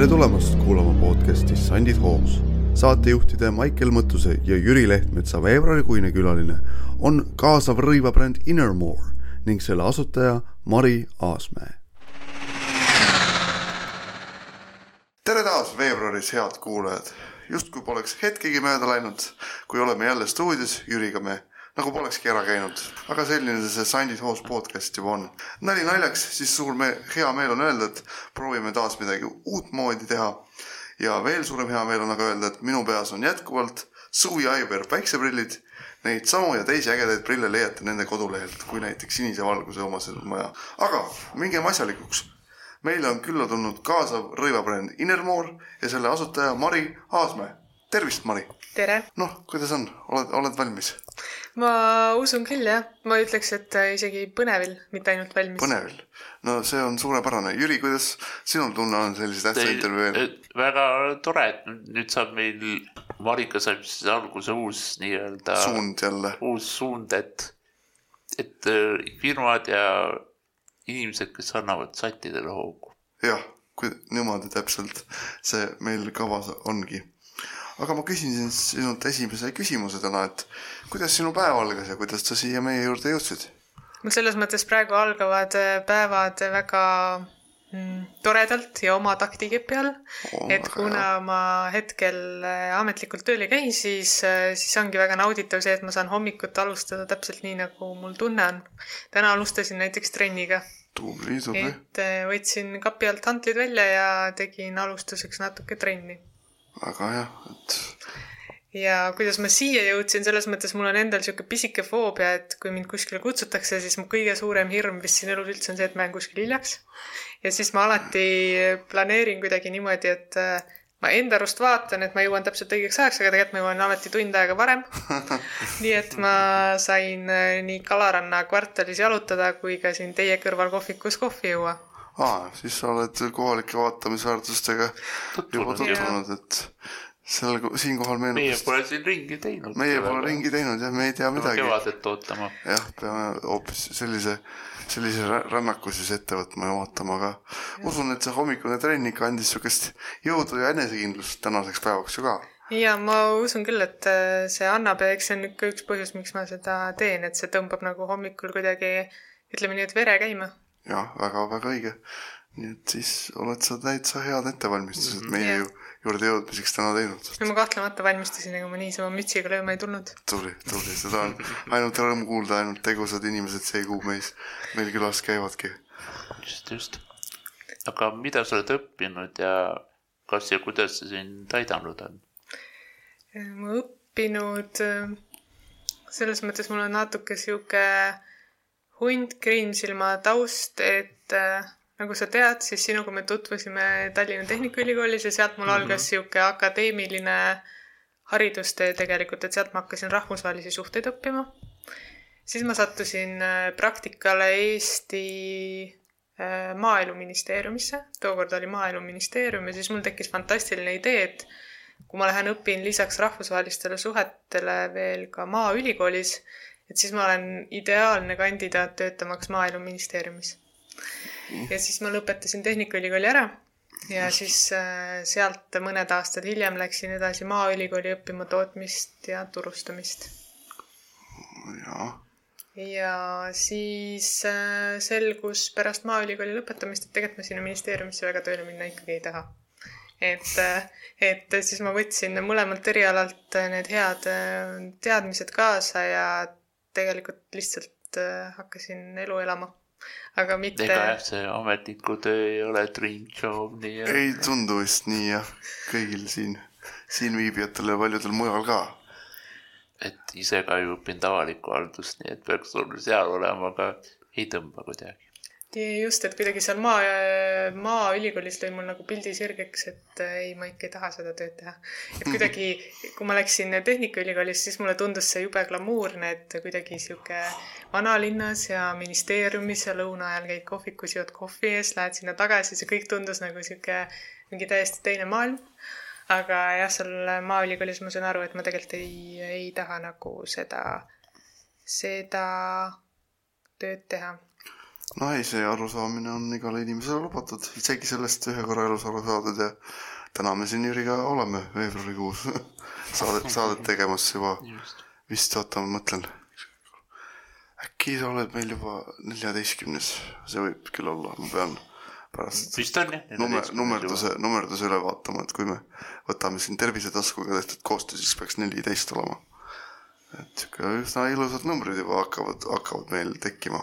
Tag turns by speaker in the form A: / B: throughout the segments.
A: tere tulemast kuulama podcasti Sandid hoos. saatejuhtide Maicel Mõttuse ja Jüri Lehtmetsa veebruarikuine külaline on kaasav rõivabränd Innermore ning selle asutaja Mari Aasmäe. tere taas veebruaris, head kuulajad. justkui poleks hetkegi mööda läinud, kui oleme jälle stuudios Jüriga me nagu polekski ära käinud, aga selline see Sandid Hoos podcast juba on. nali naljaks, siis suur me-, hea meel on öelda, et proovime taas midagi uutmoodi teha. ja veel suurem hea meel on aga öelda, et minu peas on jätkuvalt Suvi Aiver päikseprillid. Neid samu ja teisi ägedaid prille leiate nende kodulehelt, kui näiteks sinise valguse omased on vaja. aga mingem asjalikuks. meile on külla tulnud kaasav rõivabränd Innermore ja selle asutaja Mari Aasmäe. tervist, Mari!
B: Tere!
A: noh, kuidas on, oled, oled valmis?
B: ma usun küll jah, ma ütleks, et äh, isegi põnevil, mitte ainult valmis.
A: põnevil, no see on suurepärane. Jüri, kuidas sinul tunne on sellise tähtsa intervjuu eel?
C: väga tore, et nüüd saab meil, Marika saab siis alguse uus nii-öelda.
A: suund jälle.
C: uus suund, et, et äh, firmad ja inimesed, kes annavad sattidele hoogu.
A: jah, kui niimoodi täpselt see meil kavas ongi aga ma küsin sinult esimese küsimuse täna, et kuidas sinu päev algas ja kuidas sa siia meie juurde jõudsid?
B: mul selles mõttes praegu algavad äh, päevad väga mm, toredalt ja oma taktikepi all oh,. et kuna hea. ma hetkel äh, ametlikult tööl ei käi, siis, äh, siis ongi väga nauditav see, et ma saan hommikut alustada täpselt nii, nagu mul tunne on. täna alustasin näiteks trenniga.
A: tubli, tubli.
B: et võtsin kapi alt hantlid välja ja tegin alustuseks natuke trenni
A: väga hea, et.
B: ja kuidas ma siia jõudsin, selles mõttes mul on endal sihuke pisike foobia, et kui mind kuskile kutsutakse, siis mu kõige suurem hirm vist siin elus üldse on see, et ma jään kuskil hiljaks. ja siis ma alati planeerin kuidagi niimoodi, et äh, ma enda arust vaatan, et ma jõuan täpselt õigeks ajaks, aga tegelikult ma jõuan alati tund aega varem nii et ma sain äh, nii Kalaranna kvartalis jalutada kui ka siin teie kõrval kohvikus kohvi juua
A: aa, siis sa oled kohalike vaatamisväärtustega juba tutvunud, et seal, siinkohal meenub.
C: meie pole siin ringi teinud.
A: meie pole ringi teinud jah, me ei tea midagi.
C: kevadet ootama.
A: jah, peame hoopis sellise, sellise rännaku siis ette võtma ja vaatama, aga ja. usun, et see hommikune trenn ikka andis sihukest jõudu ja enesekindlust tänaseks päevaks ju ka
B: ja ma usun küll, et äh, see annab ja eks see on ikka üks põhjus, miks ma seda teen, et see tõmbab nagu hommikul kuidagi ütleme nii, et vere käima
A: jah, väga-väga õige. nii et siis oled sa täitsa head ettevalmistused mm -hmm. meie ju juurde jõudmiseks täna teinud.
B: no ma kahtlemata valmistusin, ega ma niisama mütsiga lööma ei tulnud.
A: tubli, tubli, seda on ainult rõõm kuulda, ainult tegusad inimesed see kuu meis, meil külas käivadki.
C: just, just. aga mida sa oled õppinud ja kas ja kuidas see sind aidanud on?
B: ma õppinud, selles mõttes mul on natuke sihuke hunt Kriimsilma taust, et äh, nagu sa tead, siis sinuga me tutvusime Tallinna Tehnikaülikoolis ja sealt mul mm -hmm. algas sihuke akadeemiline haridustee tegelikult, et sealt ma hakkasin rahvusvahelisi suhteid õppima. siis ma sattusin äh, praktikale Eesti äh, maaeluministeeriumisse, tookord oli maaeluministeerium ja siis mul tekkis fantastiline idee, et kui ma lähen õpin lisaks rahvusvahelistele suhetele veel ka Maaülikoolis, et siis ma olen ideaalne kandidaat töötamaks Maaeluministeeriumis. ja siis ma lõpetasin Tehnikaülikooli ära ja siis äh, sealt mõned aastad hiljem läksin edasi Maaülikooli õppima tootmist ja turustamist. ja siis äh, selgus pärast Maaülikooli lõpetamist, et tegelikult ma sinna ministeeriumisse väga tööle minna ikkagi ei taha et, äh, et siis ma võtsin mõlemalt erialalt need head teadmised kaasa ja tegelikult lihtsalt äh, hakkasin elu elama. aga mitte.
C: ega jah, see ametniku töö ei ole dream job nii.
A: ei tundu vist nii jah, kõigil siin, siinviibijatel ja paljudel mujal ka.
C: et ise ka ju õppinud avalikku haldust, nii et peaks sul seal olema, aga ei tõmba kuidagi
B: just, et kuidagi seal maa, maaülikoolis lõi mul nagu pildi sirgeks, et ei, ma ikka ei taha seda tööd teha. et kuidagi, kui ma läksin Tehnikaülikoolis, siis mulle tundus see jube glamuurne, et kuidagi sihuke vanalinnas ja ministeeriumis ja lõuna ajal käid kohvikus, jood kohvi ees, lähed sinna tagasi, see kõik tundus nagu sihuke mingi täiesti teine maailm. aga jah, seal Maaülikoolis ma sain aru, et ma tegelikult ei, ei taha nagu seda, seda tööd teha
A: naise arusaamine on igale inimesele lubatud, isegi sellest ühe korra elus aru saadud ja täna me siin Jüriga oleme veebruarikuus saadet, saadet tegemas juba vist oota, ma mõtlen. äkki sa oled meil juba neljateistkümnes, see võib küll olla, ma pean pärast
C: vist on jah.
A: numer, nummerduse, nummerduse üle vaatama, et kui me võtame siin Tervisetaskuga tehtud koostöö, siis peaks neliteist olema. et sihuke üsna ilusad numbrid juba hakkavad, hakkavad meil tekkima.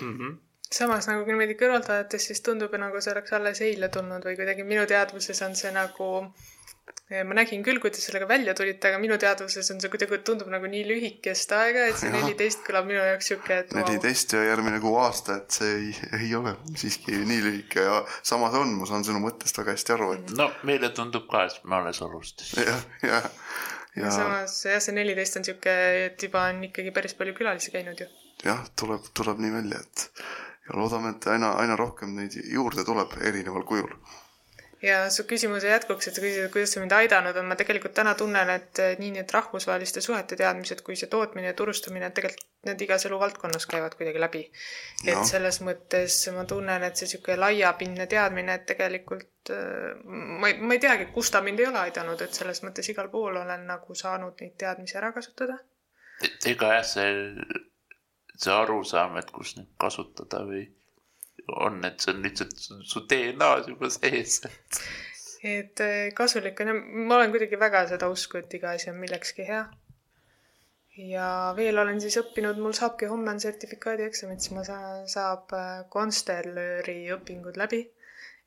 C: mm. -hmm.
B: Samas nagu niimoodi kõrvalt vaadates, siis tundub, nagu see oleks alles eile tulnud või kuidagi minu teadvuses on see nagu ma nägin küll, kuidas sellega välja tulite, aga minu teadvuses on see kuidagi, tundub nagu nii lühikest aega, et see neliteist kõlab minu jaoks sihuke, et
A: neliteist ja järgmine kuu aasta, et see ei, ei ole siiski nii lühike ja samas on, ma saan sinu mõttest väga hästi aru, et
C: no meile tundub ka, et me alles alustasime.
A: jah, jah,
B: ja
A: ja
B: samas jah, see neliteist on sihuke, et juba on ikkagi päris palju külalisi käinud ju.
A: jah, tuleb, tuleb nii välja, et ja loodame, et aina, aina rohkem neid juurde tuleb erineval kujul.
B: ja su küsimuse jätkuks, et sa küsisid, et kuidas see mind aidanud on, ma tegelikult täna tunnen, et eh, nii need rahvusvaheliste suhete teadmised kui see tootmine ja turustamine, et tegelikult need igas eluvaldkonnas käivad kuidagi läbi. et
A: Jah.
B: selles mõttes ma tunnen, et see niisugune laiapindne teadmine, et tegelikult eh, ma ei, ma ei teagi, kus ta mind ei ole aidanud, et selles mõttes igal pool olen nagu saanud neid teadmisi ära kasutada.
C: et ega jah, see, see arusaam, et kus neid kasutada või on, et see on lihtsalt su DNA-s juba sees.
B: et eh, kasulik on ja ma olen kuidagi väga seda usku, et iga asi on millekski hea. ja veel olen siis õppinud, mul saabki homme on sertifikaadieksamid, siis ma saan, saab äh, konstellööri õpingud läbi.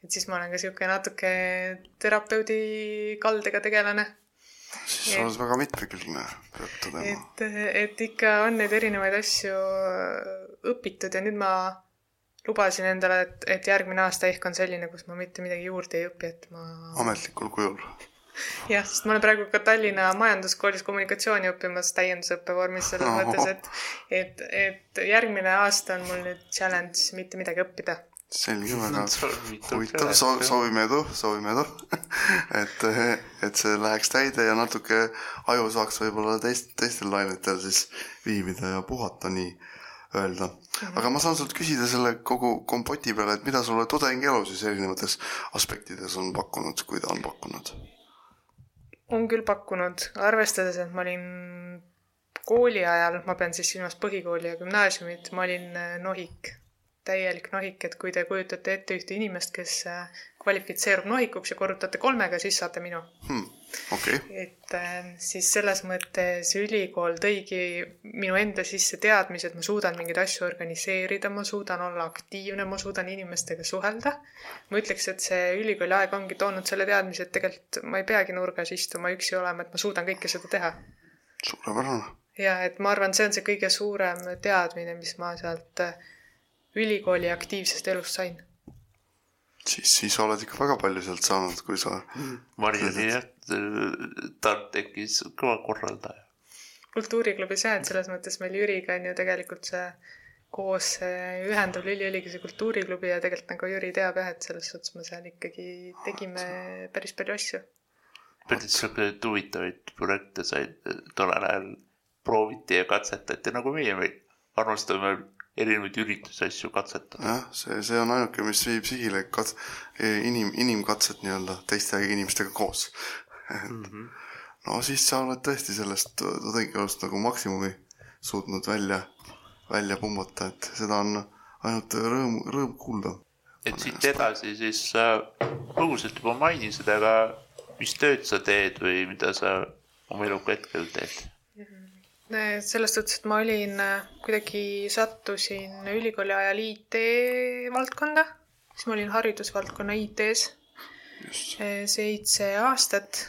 B: et siis ma olen ka sihuke natuke terapeudi kaldega tegelane.
A: Siis oled väga mitmekülgne, peab tõdema.
B: et, et ikka on neid erinevaid asju äh, õpitud ja nüüd ma lubasin endale, et, et järgmine aasta ehk on selline, kus ma mitte midagi juurde ei õpi, et ma
A: ametlikul kujul.
B: jah, sest ma olen praegu ka Tallinna Majanduskoolis kommunikatsiooni õppimas täiendusõppe vormis selles
A: Ohoh.
B: mõttes, et et, et järgmine aasta on mul nüüd challenge mitte midagi õppida.
A: selge, väga huvitav,
C: huvitav
A: soo-, soovime edu, soovime edu. et, et see läheks täide ja natuke aju saaks võib-olla teist, teistel lainetel siis viibida ja puhata nii-öelda. aga ma saan sult küsida selle kogu kompoti peale, et mida sulle tudengielu siis erinevates aspektides on pakkunud, kui ta on pakkunud?
B: on küll pakkunud, arvestades, et ma olin kooli ajal, ma pean siis silmas põhikooli ja gümnaasiumit, ma olin äh, nohik, täielik nohik, et kui te kujutate ette ühte inimest, kes äh, kvalifitseerub nohikuks ja korrutate kolmega, siis saate minu.
A: Hmm, okei okay.,
B: et äh, siis selles mõttes ülikool tõigi minu enda sisse teadmise, et ma suudan mingeid asju organiseerida, ma suudan olla aktiivne, ma suudan inimestega suhelda. ma ütleks, et see ülikooli aeg ongi toonud selle teadmise, et tegelikult ma ei peagi nurgas istuma üksi olema, et ma suudan kõike seda teha.
A: suurepärane.
B: ja et ma arvan, see on see kõige suurem teadmine, mis ma sealt äh, ülikooli aktiivsest elust sain.
A: siis, siis oled ikka väga palju sealt saanud, kui sa
C: Mariani jah, tal tekkis kõva korraldaja.
B: kultuuriklubis jah, et selles mõttes meil Jüriga on ju tegelikult see koos see ühendav Lüli-Õliguse kultuuriklubi ja tegelikult nagu Jüri teab jah, et selles suhtes me seal ikkagi tegime päris palju asju.
C: päris huvitavaid projekte said tollel ajal prooviti ja katsetati, nagu meie armastame erinevaid üritusi, asju katsetada.
A: jah, see, see on ainuke, mis viib sihile, kats-, inim, inimkatset nii-öelda teiste inimestega koos.
C: Mm -hmm.
A: no siis sa oled tõesti sellest tudengielust nagu maksimumi suutnud välja, välja pumbata, et seda on ainult rõõm, rõõm kuulda.
C: et siit edasi siis sa põgusalt juba mainisid, aga mis tööd sa teed või mida sa oma eluga hetkel teed?
B: Selles suhtes, et ma olin, kuidagi sattusin ülikooli ajal IT valdkonda, siis ma olin haridusvaldkonna IT-s
A: just,
B: seitse aastat.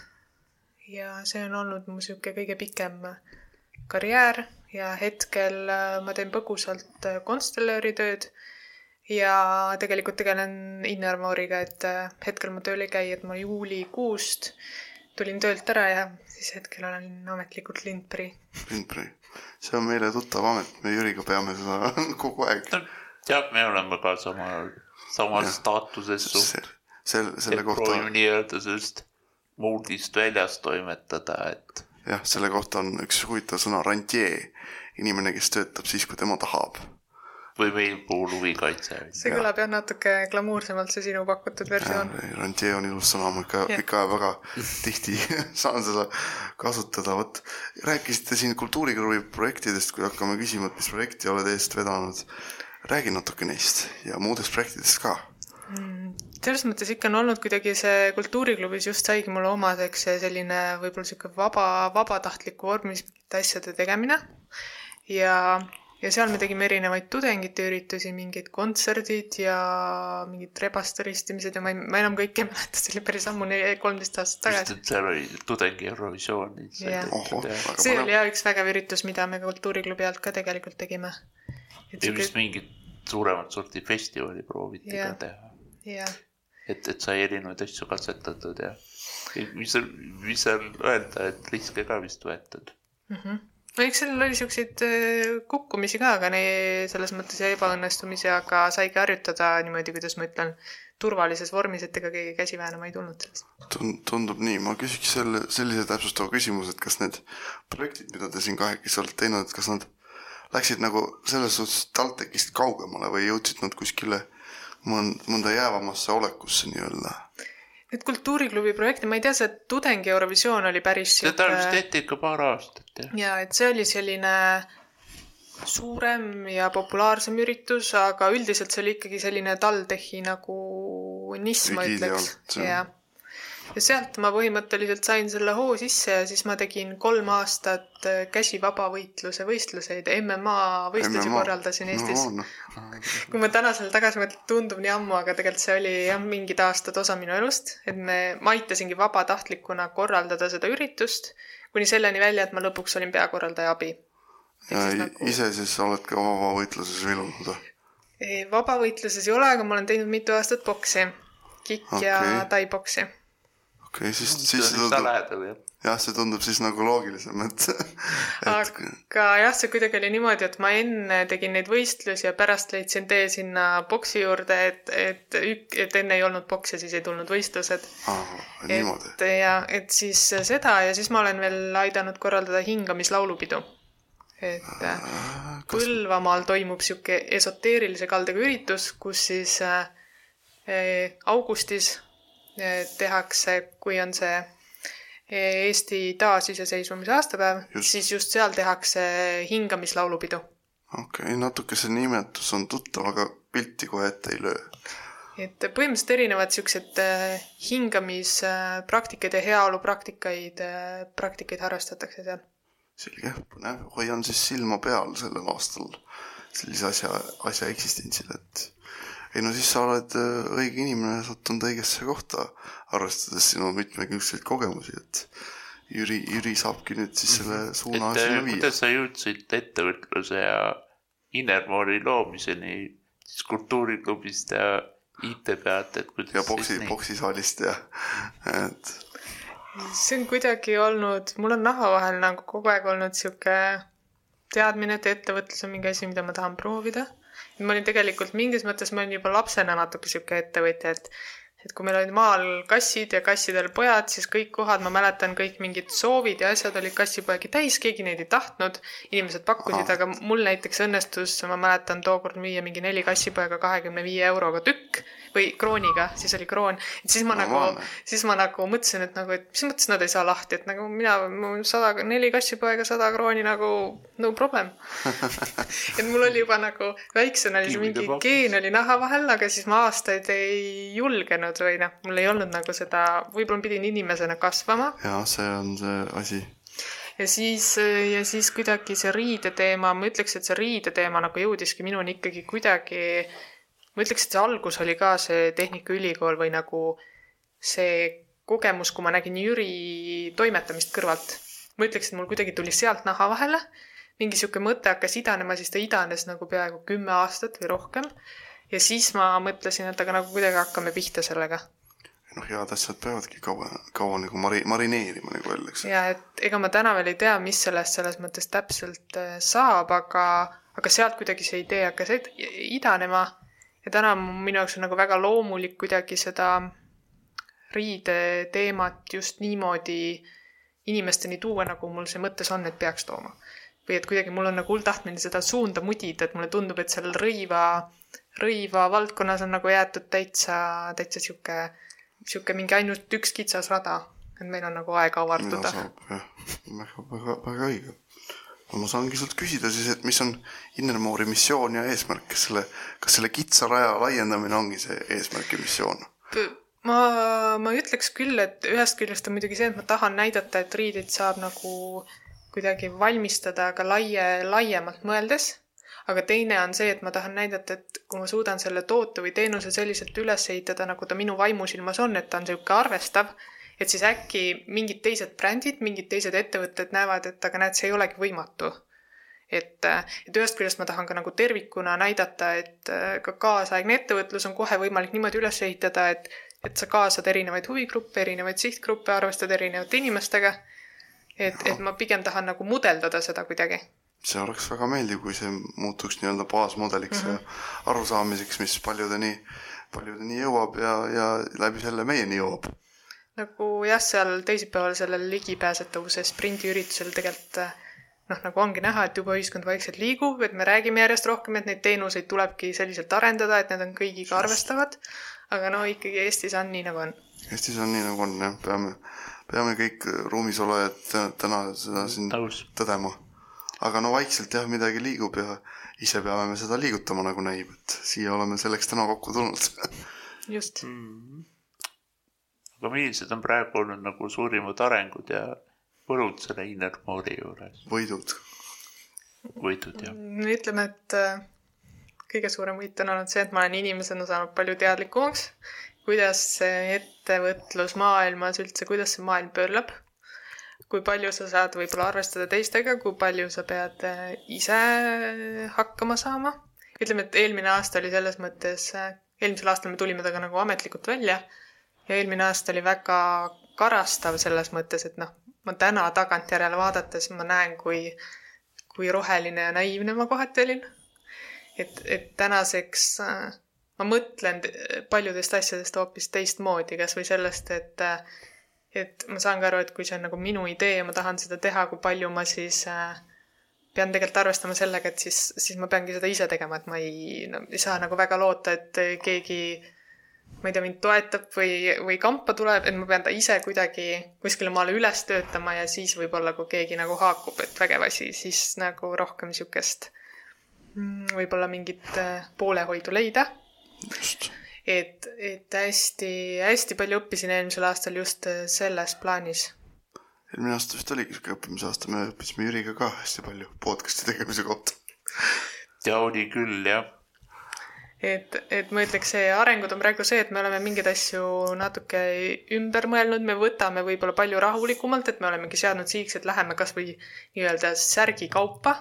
B: Ja see on olnud mu sihuke kõige pikem karjäär. Ja hetkel äh, ma teen põgusalt äh, konstellööri tööd. Ja tegelikult tegelen Innermooriga, et äh, hetkel ma tööl ei käi, et ma juulikuust tulin töölt ära ja siis hetkel olen ametlikult lindprii.
A: Lindberg. see on meile tuttav amet, me Jüriga peame seda kogu aeg.
C: jah, me oleme ka sama, samas staatuses suht-
A: selle, selle
C: et
A: kohta
C: proovime, nii-öelda sellest moodist väljas toimetada, et
A: jah, selle kohta on üks huvitav sõna, rantjee. inimene, kes töötab siis, kui tema tahab.
C: Või meil puhul huvikaitse.
B: see kõlab jah natuke glamuursemalt, see sinu pakutud versioon.
A: rantjee on ilus sõna, ma ikka,
B: Jah.
A: ikka väga tihti saan seda kasutada, vot. rääkisite siin kultuuriklubi projektidest, kui hakkame küsima, et mis projekti oled eest vedanud. räägi natuke neist ja muudest projektidest ka.
B: selles mõttes ikka on olnud kuidagi see kultuuriklubis just saigi mulle omaseks see selline võib-olla sihuke vaba, vabatahtliku vormis mingite asjade tegemine. ja, ja seal me tegime erinevaid tudengite üritusi, mingid kontserdid ja mingid rebaste ristimised ja ma ei, ma enam kõike ei mäleta, see oli päris ammu, kolmteist aastat tagasi.
C: seal oli tudengi Eurovisioon.
B: See oli. jah üks vägev üritus, mida me kultuuriklubi alt ka tegelikult tegime.
C: ja vist mingit suuremat sorti festivali prooviti
B: Jah.
C: ka teha. et, et sai erinevaid asju katsetatud ja mis seal, mis seal öelda, et riske ka vist võetud.
B: no eks seal oli siukseid äh, kukkumisi ka, aga ne- selles mõttes ja ebaõnnestumisi, aga saigi harjutada niimoodi, kuidas ma ütlen, turvalises vormis, et ega keegi käsi väänama ei tulnud sellest.
A: Tun- tundub nii, ma küsiks selle, sellise täpsustava küsimuse, et kas need projektid, mida te siin kahekesi olete teinud, et kas nad läksid nagu selles suhtes TalTechist kaugemale või jõudsid nad kuskile mõnd-, mõnda jäävamasse olekusse nii-öelda?
B: Need kultuuriklubi projekte, ma ei tea, see tudengi Eurovisioon oli päris
C: seda vist tehti ikka paar aastat jah.
B: ja et see oli selline suurem ja populaarsem üritus, aga üldiselt see oli ikkagi selline TalTechi nagu niss, ma ütleks jah. Ja sealt ma põhimõtteliselt sain selle hoo sisse ja siis ma tegin kolm aastat äh, käsivabavõitluse võistluseid, MMA võistlusi korraldasin Eestis
A: no,. no.
B: kui ma tänasel tagasi mõtlen, tundub nii ammu, aga tegelikult see oli jah, mingid aastad osa minu elust, et me, ma aitasingi vabatahtlikuna korraldada seda üritust kuni selleni välja, et ma lõpuks olin peakorraldaja abi. nagu-
A: ise siis oled ka vabavõitluses vilunud või?
B: Vabavõitluses ei ole, aga ma olen teinud mitu aastat boksi, kikk okay. ja tai-boksi.
A: Okei okay,, siis,
C: see
A: siis
C: on
A: see tundub,
C: jah.
A: see tundub siis nagu loogilisem, et, et
B: aga jah, see kuidagi oli niimoodi, et ma enne tegin neid võistlusi ja pärast leidsin tee sinna boksi juurde, et, et ük-, et enne ei olnud boks ja siis ei tulnud võistlused.
A: ah,
B: et ja, et siis seda ja siis ma olen veel aidanud korraldada hingamislaulupidu. et äh, Põlvamaal toimub sihuke esoteerilise kaldega üritus, kus siis äh, eh, augustis tehakse, kui on see eh, Eesti taasiseseisvumise aastapäev, siis just seal tehakse hingamislaulupidu.
A: okei okay,, natuke see nimetus on tuttav, aga pilti kohe ette ei löö.
B: et põhimõtteliselt erinevad siuksed äh, hingamispraktikaid ja heaolupraktikaid, praktikaid harrastatakse seal.
A: selge, põnev, hoian siis silma peal sellel aastal sellise asja, asja eksistentsil, et ei no siis sa oled äh, õige inimene sattunud õigesse kohta, arvestades sinu mitmekülgseid kogemusi, et Jüri, Jüri saabki nüüd siis selle suuna
C: et
A: sinna
C: äh,
A: viia.
C: kuidas sa jõudsid ettevõtluse ja Innermoori loomiseni siis kultuuriklubist ja IT-pealt, et kuidas
A: ja boksi boksisaalist ja, et
B: see on kuidagi olnud, mul on naha vahel nagu kogu aeg olnud sihuke teadmine, et ettevõtlus on mingi asi, mida ma tahan proovida. Ma olin tegelikult mingis mõttes, ma olin juba lapsena natuke sihuke ettevõtja, et et kui meil olid maal kassid ja kassidel pojad, siis kõik kohad, ma mäletan, kõik mingid soovid ja asjad olid kassipoegi täis, keegi neid ei tahtnud. inimesed pakkusid, aga mul näiteks õnnestus, ma mäletan tookord müüa mingi neli kassipoega kahekümne viie euroga tükk või krooniga, siis oli kroon. et siis ma nagu
A: Normaalne.,
B: siis ma nagu mõtlesin, et nagu, et mis mõttes nad ei saa lahti, et nagu mina, mul sada, neli kassipoega, sada krooni nagu no problem. et mul oli juba nagu väiksena oli see mingi geen oli naha vahel, aga siis ma aastaid ei julgenud või noh, mul ei olnud nagu seda, võib-olla ma pidin inimesena kasvama
A: ja see on see asi.
B: ja siis, ja siis kuidagi see riideteema, ma ütleks, et see riideteema nagu jõudiski minuni ikkagi kuidagi, ma ütleks, et see algus oli ka see Tehnikaülikool või nagu see kogemus, kui ma nägin Jüri toimetamist kõrvalt. ma ütleks, et mul kuidagi tuli sealt naha vahele, mingi sihuke mõte hakkas idanema, siis ta idanes nagu peaaegu kümme aastat või rohkem. Ja siis ma mõtlesin, et aga nagu kuidagi hakkame pihta sellega
A: noh, head asjad peavadki kaua, kaua nagu mari-, marineerima nagu öeldakse.
B: ja et ega ma täna veel ei tea, mis sellest selles mõttes täpselt äh, saab, aga, aga sealt kuidagi see idee hakkas idanema ja täna minu jaoks on nagu väga loomulik kuidagi seda riideteemat just niimoodi inimesteni tuua, nagu mul see mõttes on, et peaks tooma. või et kuidagi mul on nagu hull tahtmine seda suunda mudida, et mulle tundub, et seal rõiva, rõiva valdkonnas on nagu jäetud täitsa, täitsa sihuke, sihuke mingi ainult üks kitsas rada. et meil on nagu aega avarduda.
A: jah, väga, väga, väga õige. no ma saangi sult küsida siis, et mis on Innermoori missioon ja eesmärk, kas selle, kas selle kitsa raja laiendamine ongi see eesmärk ja missioon?
B: ma, ma ütleks küll, et ühest küljest on muidugi see, et ma tahan näidata, et riideid saab nagu kuidagi valmistada ka laie, laiemalt mõeldes. Aga teine on see, et ma tahan näidata, et kui ma suudan selle toote või teenuse selliselt üles ehitada, nagu ta minu vaimusilmas on, et ta on niisugune arvestav, et siis äkki mingid teised brändid, mingid teised ettevõtted näevad, et aga näed, see ei olegi võimatu et, et ühest küljest ma tahan ka nagu tervikuna näidata, et äh, ka kaasaegne ettevõtlus on kohe võimalik niimoodi üles ehitada, et, et sa kaasad erinevaid huvigruppe, erinevaid sihtgruppe, arvestad erinevate inimestega. et, et ma pigem tahan nagu mudeldada seda kuidagi.
A: See oleks väga meeldiv, kui see muutuks nii-öelda baasmudeliks mm -hmm. ja arusaamiseks, mis paljudeni, paljudeni jõuab ja, ja läbi selle meieni jõuab.
B: nagu jah, seal teisipäeval sellel ligipääsetavuse sprindiüritusel tegelikult noh, nagu ongi näha, et juba ühiskond vaikselt liigub, et me räägime järjest rohkem, et neid teenuseid tulebki selliselt arendada, et need on kõigiga arvestavad. aga no ikkagi Eestis on nii, nagu on.
A: Eestis on nii, nagu on jah, peame, peame kõik ruumis olejad tä- täna seda siin
C: nõus.
A: tõdema. Aga no vaikselt jah, midagi liigub ja ise peame me seda liigutama, nagu näib, et siia oleme selleks täna kokku tulnud.
B: just.
C: Mm. aga millised on praegu olnud nagu suurimad arengud ja võlud selle Innermoori juures?
A: võidud.
C: võidud ja
B: ütleme, et äh, kõige suurem võit on olnud see, et ma olen inimesena saanud palju teadlikumaks, kuidas see ettevõtlusmaailmas üldse, kuidas see maailm pöörleb. Kui palju sa saad võib-olla arvestada teistega, kui palju sa pead äh, ise hakkama saama. ütleme, et eelmine aasta oli selles mõttes, eelmisel aastal me tulime temaga nagu ametlikult välja ja eelmine aasta oli väga karastav selles mõttes, et noh, ma täna tagantjärele vaadates ma näen, kui kui roheline ja naiivne ma kohati olin. et, et tänaseks äh, ma mõtlen paljudest asjadest hoopis teistmoodi, kasvõi sellest, et äh, et ma saan ka aru, et kui see on nagu minu idee ja ma tahan seda teha, kui palju ma siis äh, pean tegelikult arvestama sellega, et siis, siis ma peangi seda ise tegema, et ma ei no,, ei saa nagu väga loota, et keegi ma ei tea, mind toetab või, või kampa tuleb, et ma pean ta ise kuidagi kuskile maale üles töötama ja siis võib-olla, kui keegi nagu haakub, et vägev asi, siis nagu rohkem niisugust mm, võib-olla mingit äh, poolehoidu leida.
A: just.
B: et, et hästi-hästi palju õppisin eelmisel aastal just äh, selles plaanis.
A: eelmine aasta vist oligi siuke õppimise aasta, me õppisime Jüriga ka hästi palju podcast'i tegemise kohta.
C: ja oli küll jah.
B: et, et ma ütleks, see arengud on praegu see, et me oleme mingeid asju natuke ümber mõelnud, me võtame võib-olla palju rahulikumalt, et me olemegi seadnud sihiks, et läheme kasvõi nii-öelda särgi kaupa,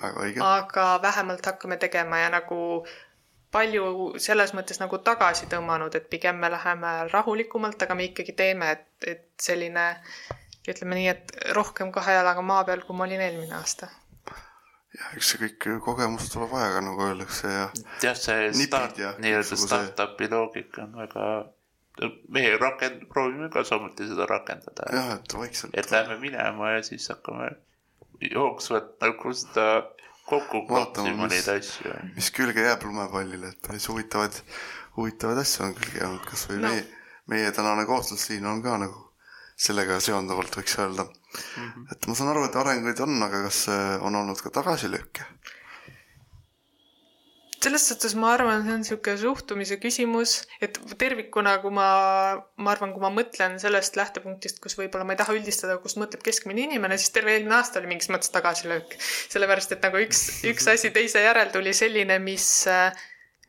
B: aga vähemalt hakkame tegema ja nagu palju selles mõttes nagu tagasi tõmmanud, et pigem me läheme rahulikumalt, aga me ikkagi teeme, et, et selline ütleme nii, et rohkem kahe jalaga maa peal, kui ma olin eelmine aasta.
A: ja eks see kõik kogemus tuleb ajaga, nagu öeldakse ja
C: jah, see start
A: ja,
C: nii-öelda startup'i loogika on väga, meie rakend-, proovime ka samuti seda rakendada.
A: jah, et vaikselt.
C: et lähme minema ja siis hakkame jooksvalt nagu seda kokku klopsima
A: mis-
C: neid asju.
A: mis külge jääb lumepallile, et päris huvitavaid, huvitavaid asju on külge jäänud, kasvõi
B: No.
A: meie, meie tänane kohtlus siin on ka nagu sellega seonduvalt võiks öelda mm. -hmm. et ma saan aru, et arenguid on, aga kas äh, on olnud ka tagasilööke?
B: Selles suhtes ma arvan, see on niisugune suhtumise küsimus, et tervikuna, kui ma, ma arvan, kui ma mõtlen sellest lähtepunktist, kus võib-olla ma ei taha üldistada, kust mõtleb keskmine inimene, siis terve eelmine aasta oli mingis mõttes tagasilöök. sellepärast, et nagu üks, üks asi teise järel tuli selline, mis,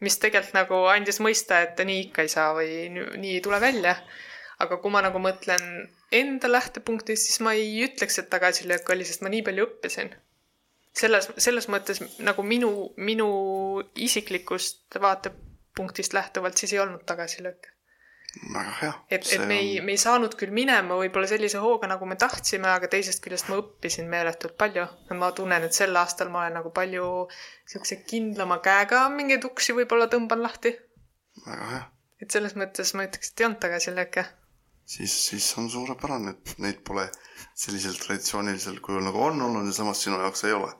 B: mis tegelikult nagu andis mõista, et nii ikka ei saa või nii ei tule välja. aga kui ma nagu mõtlen enda lähtepunktist, siis ma ei ütleks, et tagasilöök oli, sest ma nii palju õppisin selles, selles mõttes nagu minu, minu isiklikust vaatepunktist lähtuvalt siis ei olnud tagasilööke.
A: väga hea.
B: et, et me ei, me ei saanud küll minema võib-olla sellise hooga, nagu me tahtsime, aga teisest küljest ma õppisin meeletult palju. ma tunnen, et sel aastal ma olen nagu palju siukse kindlama käega mingeid uksi võib-olla tõmban lahti.
A: väga hea.
B: et selles mõttes ma ütleks, et ei olnud tagasilööke.
A: siis, siis on suurepärane, et neid pole sellisel traditsioonilisel kujul nagu on olnud ja samas sinu jaoks ei ole.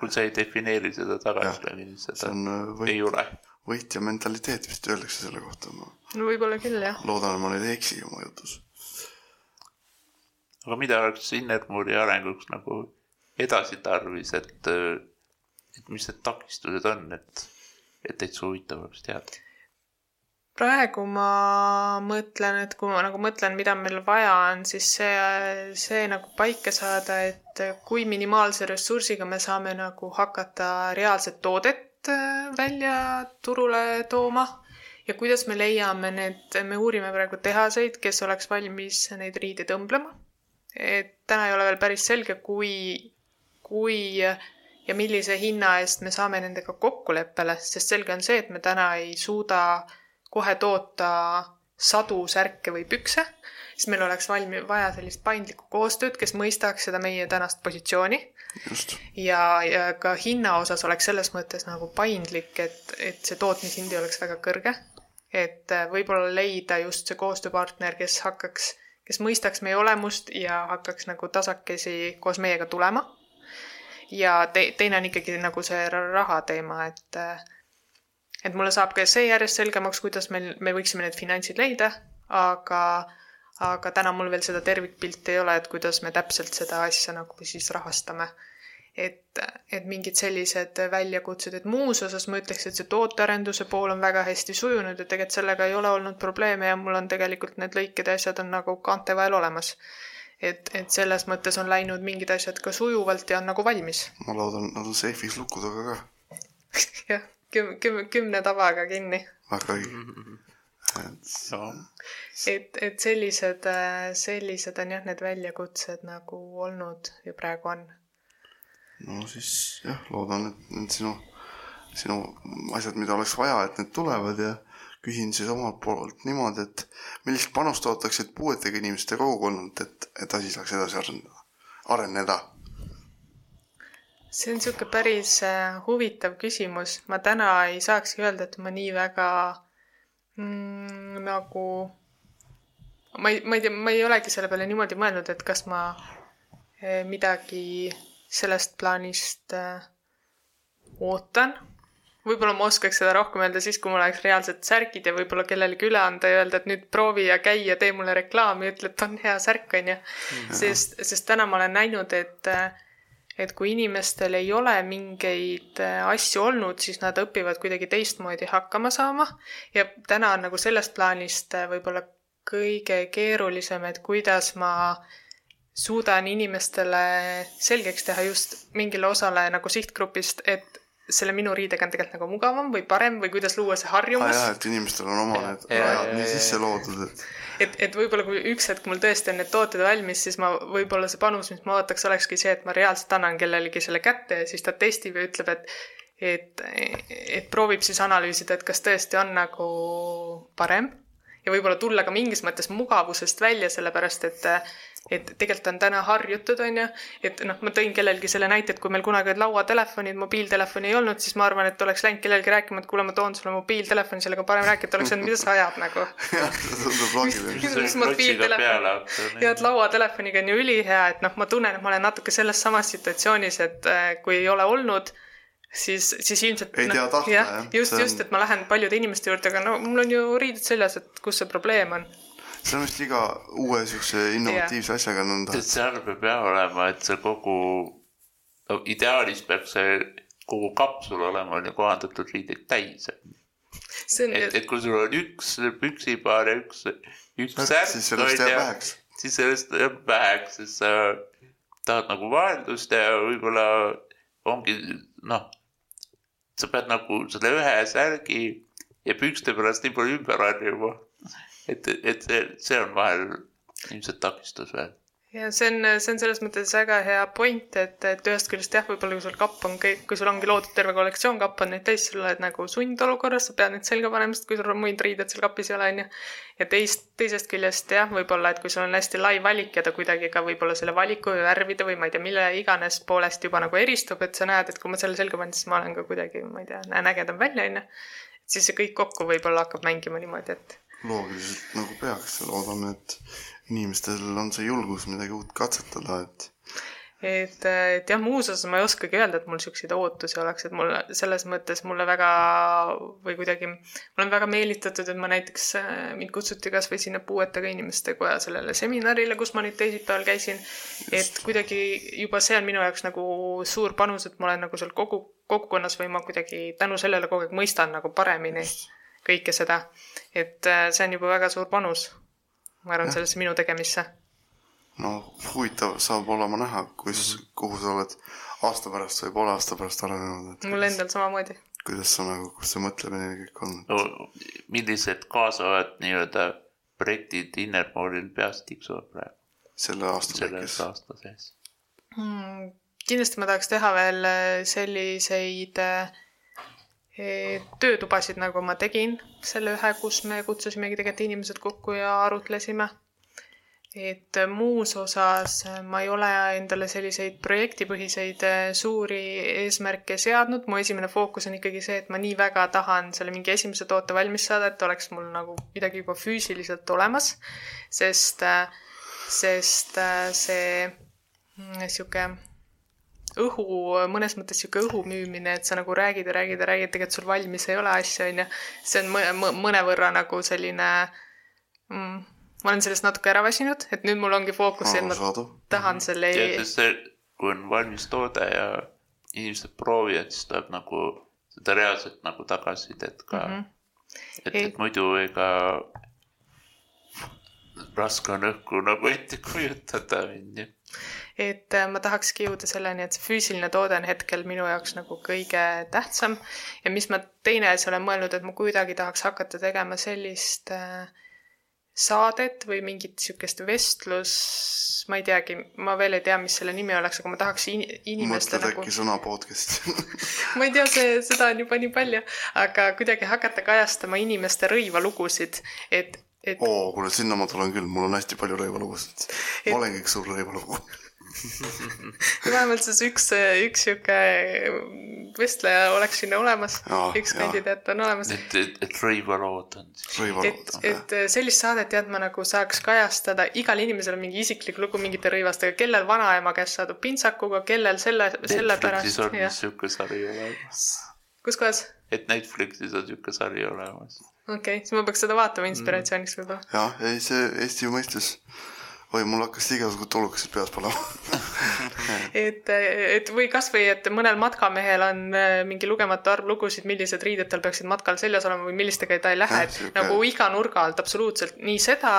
C: kui sa ei defineeri seda tagasilöögi, siis
A: see
C: seda
A: on äh,
C: ei
A: võit,
C: ole.
A: võitja mentaliteet vist öeldakse selle kohta. ma
B: no võib-olla küll jah.
A: loodan, et ma nüüd ei eksi oma jutus.
C: aga mida oleks Innermuri arenguks nagu edasi tarvis, et, et mis need takistused on, et, et täitsa huvitav oleks teada.
B: Praegu ma mõtlen, et kui ma nagu mõtlen, mida meil vaja on, siis see, see nagu paika saada, et kui minimaalse ressursiga me saame nagu hakata reaalset toodet äh, välja turule tooma ja kuidas me leiame need, me uurime praegu tehaseid, kes oleks valmis neid riideid õmblema. et täna ei ole veel päris selge, kui, kui ja millise hinna eest me saame nendega kokkuleppele, sest selge on see, et me täna ei suuda kohe toota sadu särke või pükse, siis meil oleks valmi-, vaja sellist paindlikku koostööd, kes mõistaks seda meie tänast positsiooni ja, ja ka hinna osas oleks selles mõttes nagu paindlik, et, et see tootmishind ei oleks väga kõrge. et äh, võib-olla leida just see koostööpartner, kes hakkaks, kes mõistaks meie olemust ja hakkaks nagu tasakesi koos meiega tulema. ja te, teine on ikkagi nagu see ra- raha teema, et äh, et mulle saab ka see järjest selgemaks, kuidas meil, me võiksime need finantsid leida, aga aga täna mul veel seda tervikpilti ei ole, et kuidas me täpselt seda asja nagu siis rahastame et, et mingid sellised väljakutsed, et muus osas ma ütleks, et see tootearenduse pool on väga hästi sujunud ja tegelikult sellega ei ole olnud probleeme ja mul on tegelikult need lõiked ja asjad on nagu kaante vahel olemas. et, et selles mõttes on läinud mingid asjad ka sujuvalt ja on nagu valmis.
A: ma loodan, nad on seifis luku taga ka.
B: jah, küm-, küm-, kümne tavaga kinni.
A: väga õige. et
C: no
B: et, et sellised, sellised on jah, need väljakutsed nagu olnud ja praegu on
A: no siis jah, loodan, et need sinu, sinu asjad, mida oleks vaja, et need tulevad ja küsin siis omalt poolt niimoodi, et millist panust ootaksid puuetega inimeste kogukonnalt, et, et asi saaks edasi arendada, areneda?
B: See on niisugune päris äh, huvitav küsimus. ma täna ei saakski öelda, et ma nii väga mm, nagu, ma ei, ma ei tea, ma ei olegi selle peale niimoodi mõelnud, et kas ma eh, midagi sellest plaanist äh, ootan. võib-olla ma oskaks seda rohkem öelda siis, kui mul oleks reaalsed särgid ja võib-olla kellelegi üle anda ja öelda, et nüüd proovi ja käi ja tee mulle reklaami, ütle, et on hea särk, onju. sest, sest täna ma olen näinud, et äh, et kui inimestel ei ole mingeid äh, asju olnud, siis nad õpivad kuidagi teistmoodi hakkama saama. Ja täna on nagu sellest plaanist äh, võib-olla kõige keerulisem, et kuidas ma suudan inimestele selgeks teha just mingile osale nagu sihtgrupist, et selle minu riidega on tegelikult nagu mugavam või parem või kuidas luua see harjumus.
A: Jaa, et inimestel on oma need
C: Ja, ja,
A: rajad
C: ja,
A: nii sisse loodud, et
B: et, et võib-olla kui üks hetk mul tõesti on need tooted valmis, siis ma võib-olla see panus, mis ma ootaks, olekski see, et ma reaalselt annan kellelegi selle kätte ja siis ta testib ja ütleb, et et, et proovib siis analüüsida, et kas tõesti on nagu parem. Ja võib-olla tulla ka mingis mõttes mugavusest välja, sellepärast et et tegelikult on täna harjutud, on ju, et noh, ma tõin kellelgi selle näite, et kui meil kunagi olid lauatelefonid, mobiiltelefoni ei olnud, siis ma arvan, et oleks läinud kellelegi rääkima, et kuule, ma toon sulle mobiiltelefoni, sellega parem rääkida, oleks öelnud, mida sa ajad nagu ja et lauatelefoniga on ju ülihea, et noh, ma tunnen, et ma olen natuke selles samas situatsioonis, et äh, kui ei ole olnud, siis, siis ilmselt
A: Ei tea tahta, jah.
B: just, just, et ma lähen paljude inimeste juurde, aga no mul on ju riided seljas, et kus see probleem on.
A: See on vist iga uue siukse innovatiivse asjaga nõnda
C: seal peab jah olema, et see kogu, no ideaalis peaks see kogu kapsul olema on ju kohandatud riideid täis. et, et kui sul on üks püksipaar ja üks, üks särk
A: siis sellest jääb väheks.
C: siis sellest jääb väheks, sest sa tahad nagu vaheldust ja võib-olla ongi noh, sa pead nagu selle ühe särgi ja pükste pärast nii palju ümber harjuma. et, et see, see on vahel ilmselt takistus veel.
B: ja see on, see on selles mõttes väga hea point, et, et ühest küljest jah, võib-olla kui sul kapp on kõik, kui sul ongi loodud terve kollektsioon kapp on neid täis, sa oled nagu sundolukorras, sa pead neid selga panema, sest kui sul muid riideid seal kapis ei ole, onju. ja teist, teisest küljest jah, võib-olla, et kui sul on hästi lai valik ja ta kuidagi ka võib-olla selle valiku või värvide või ma ei tea, mille iganes poolest juba nagu eristub, et sa näed, et kui ma selle selga panen, siis ma olen ka kuidagi, ma ei tea, näen ägedam välja, onju. siis see kõik kokku võib-olla hakkab mängima niimoodi, et
A: loogiliselt nagu peaks loodame, et inimestel on see julgus midagi uut katsetada, et
B: et, et jah, muus osas ma ei oskagi öelda, et mul siukseid ootusi oleks, et mul selles mõttes mulle väga või kuidagi, ma olen väga meelitatud, et ma näiteks, mind kutsuti kasvõi sinna puuetega inimeste koja sellele seminarile, kus ma nüüd teisipäeval käisin. et kuidagi juba see on minu jaoks nagu suur panus, et ma olen nagu seal kogu, kogukonnas või ma kuidagi tänu sellele kogu aeg mõistan nagu paremini kõike seda. et äh, see on juba väga suur panus, ma arvan, sellesse minu tegemisse
A: no huvitav saab olema näha, kus, kuhu sa oled aasta pärast või poole aasta pärast arenenud, et
B: mul endal samamoodi.
A: kuidas sa nagu, kus see mõtlemine kõik on.
C: no millised kaasavad nii-öelda projektid Innermooril peas tiksuvad praegu
A: selle aasta
C: selles
A: lõikes.
C: aasta sees?
B: Mm, kindlasti ma tahaks teha veel äh, selliseid äh, töötubasid, nagu ma tegin selle ühe, kus me kutsusimegi tegelikult inimesed kokku ja arutlesime. et äh, muus osas äh, ma ei ole endale selliseid projektipõhiseid äh, suuri eesmärke seadnud, mu esimene fookus on ikkagi see, et ma nii väga tahan selle mingi esimese toote valmis saada, et oleks mul nagu midagi juba füüsiliselt olemas, sest, sest äh, see mm, sihuke õhu, mõnes mõttes sihuke õhu müümine, et sa nagu räägid ja räägid ja räägid, tegelikult sul valmis ei ole asja, onju. see on mõ- mõ- mõnevõrra nagu selline mm,, ma olen sellest natuke ära väsinud, et nüüd mul ongi fookus, et ma tahan selle
C: tead, sest see, kui on valmis toode ja inimesed proovivad, siis tuleb nagu seda reaalselt nagu tagasisidet ka mm.
B: Mhm.
C: -hmm. et,
B: Ei-
C: et muidu ega raske on õhku nagu ette kujutada, onju.
B: Et äh, ma tahakski jõuda selleni, et see füüsiline toode on hetkel minu jaoks nagu kõige tähtsam. Ja mis ma teine asi olen mõelnud, et ma kuidagi tahaks hakata tegema sellist äh, saadet või mingit niisugust vestlus, ma ei teagi, ma veel ei tea, mis selle nimi oleks, aga ma tahaks in, inimeste
A: mõtled
B: nagu
A: äkki, sõna podcast
B: ma ei tea, see, seda on juba nii palju, aga kuidagi hakata kajastama inimeste rõivalugusid, et, et
A: oo, kuule, sinna ma tulen küll, mul on hästi palju rõivalugusid.
B: Et-
A: ma olengi üks suur rõivalugu.
B: vähemalt siis üks, üks sihuke vestleja oleks sinna olemas
A: Jaa,,
B: üks kandidaat on olemas.
C: et, et, et rõivalood on siis.
B: et et sellist saadet tead ma nagu saaks kajastada, igal inimesel on mingi isiklik lugu mingite rõivastega, kellel vanaema käest saadud pintsakuga, kellel selle, selle
C: Netflixis
B: pärast
C: on
B: jah,
C: siuke sari olemas.
B: kus kohas?
C: et Netflixis on siuke sari olemas.
B: okei okay,, siis ma peaks seda vaatama inspiratsiooniks võib-olla.
A: jah, ei see Eesti mõistes, oi, mul hakkasid igasugused tulukesed peas palama.
B: et, et või kasvõi, et mõnel matkamehel on äh, mingi lugematu arv lugusid, millised riided tal peaksid matkal seljas olema või millistega ta ei lähe et nagu iga nurga alt absoluutselt nii seda,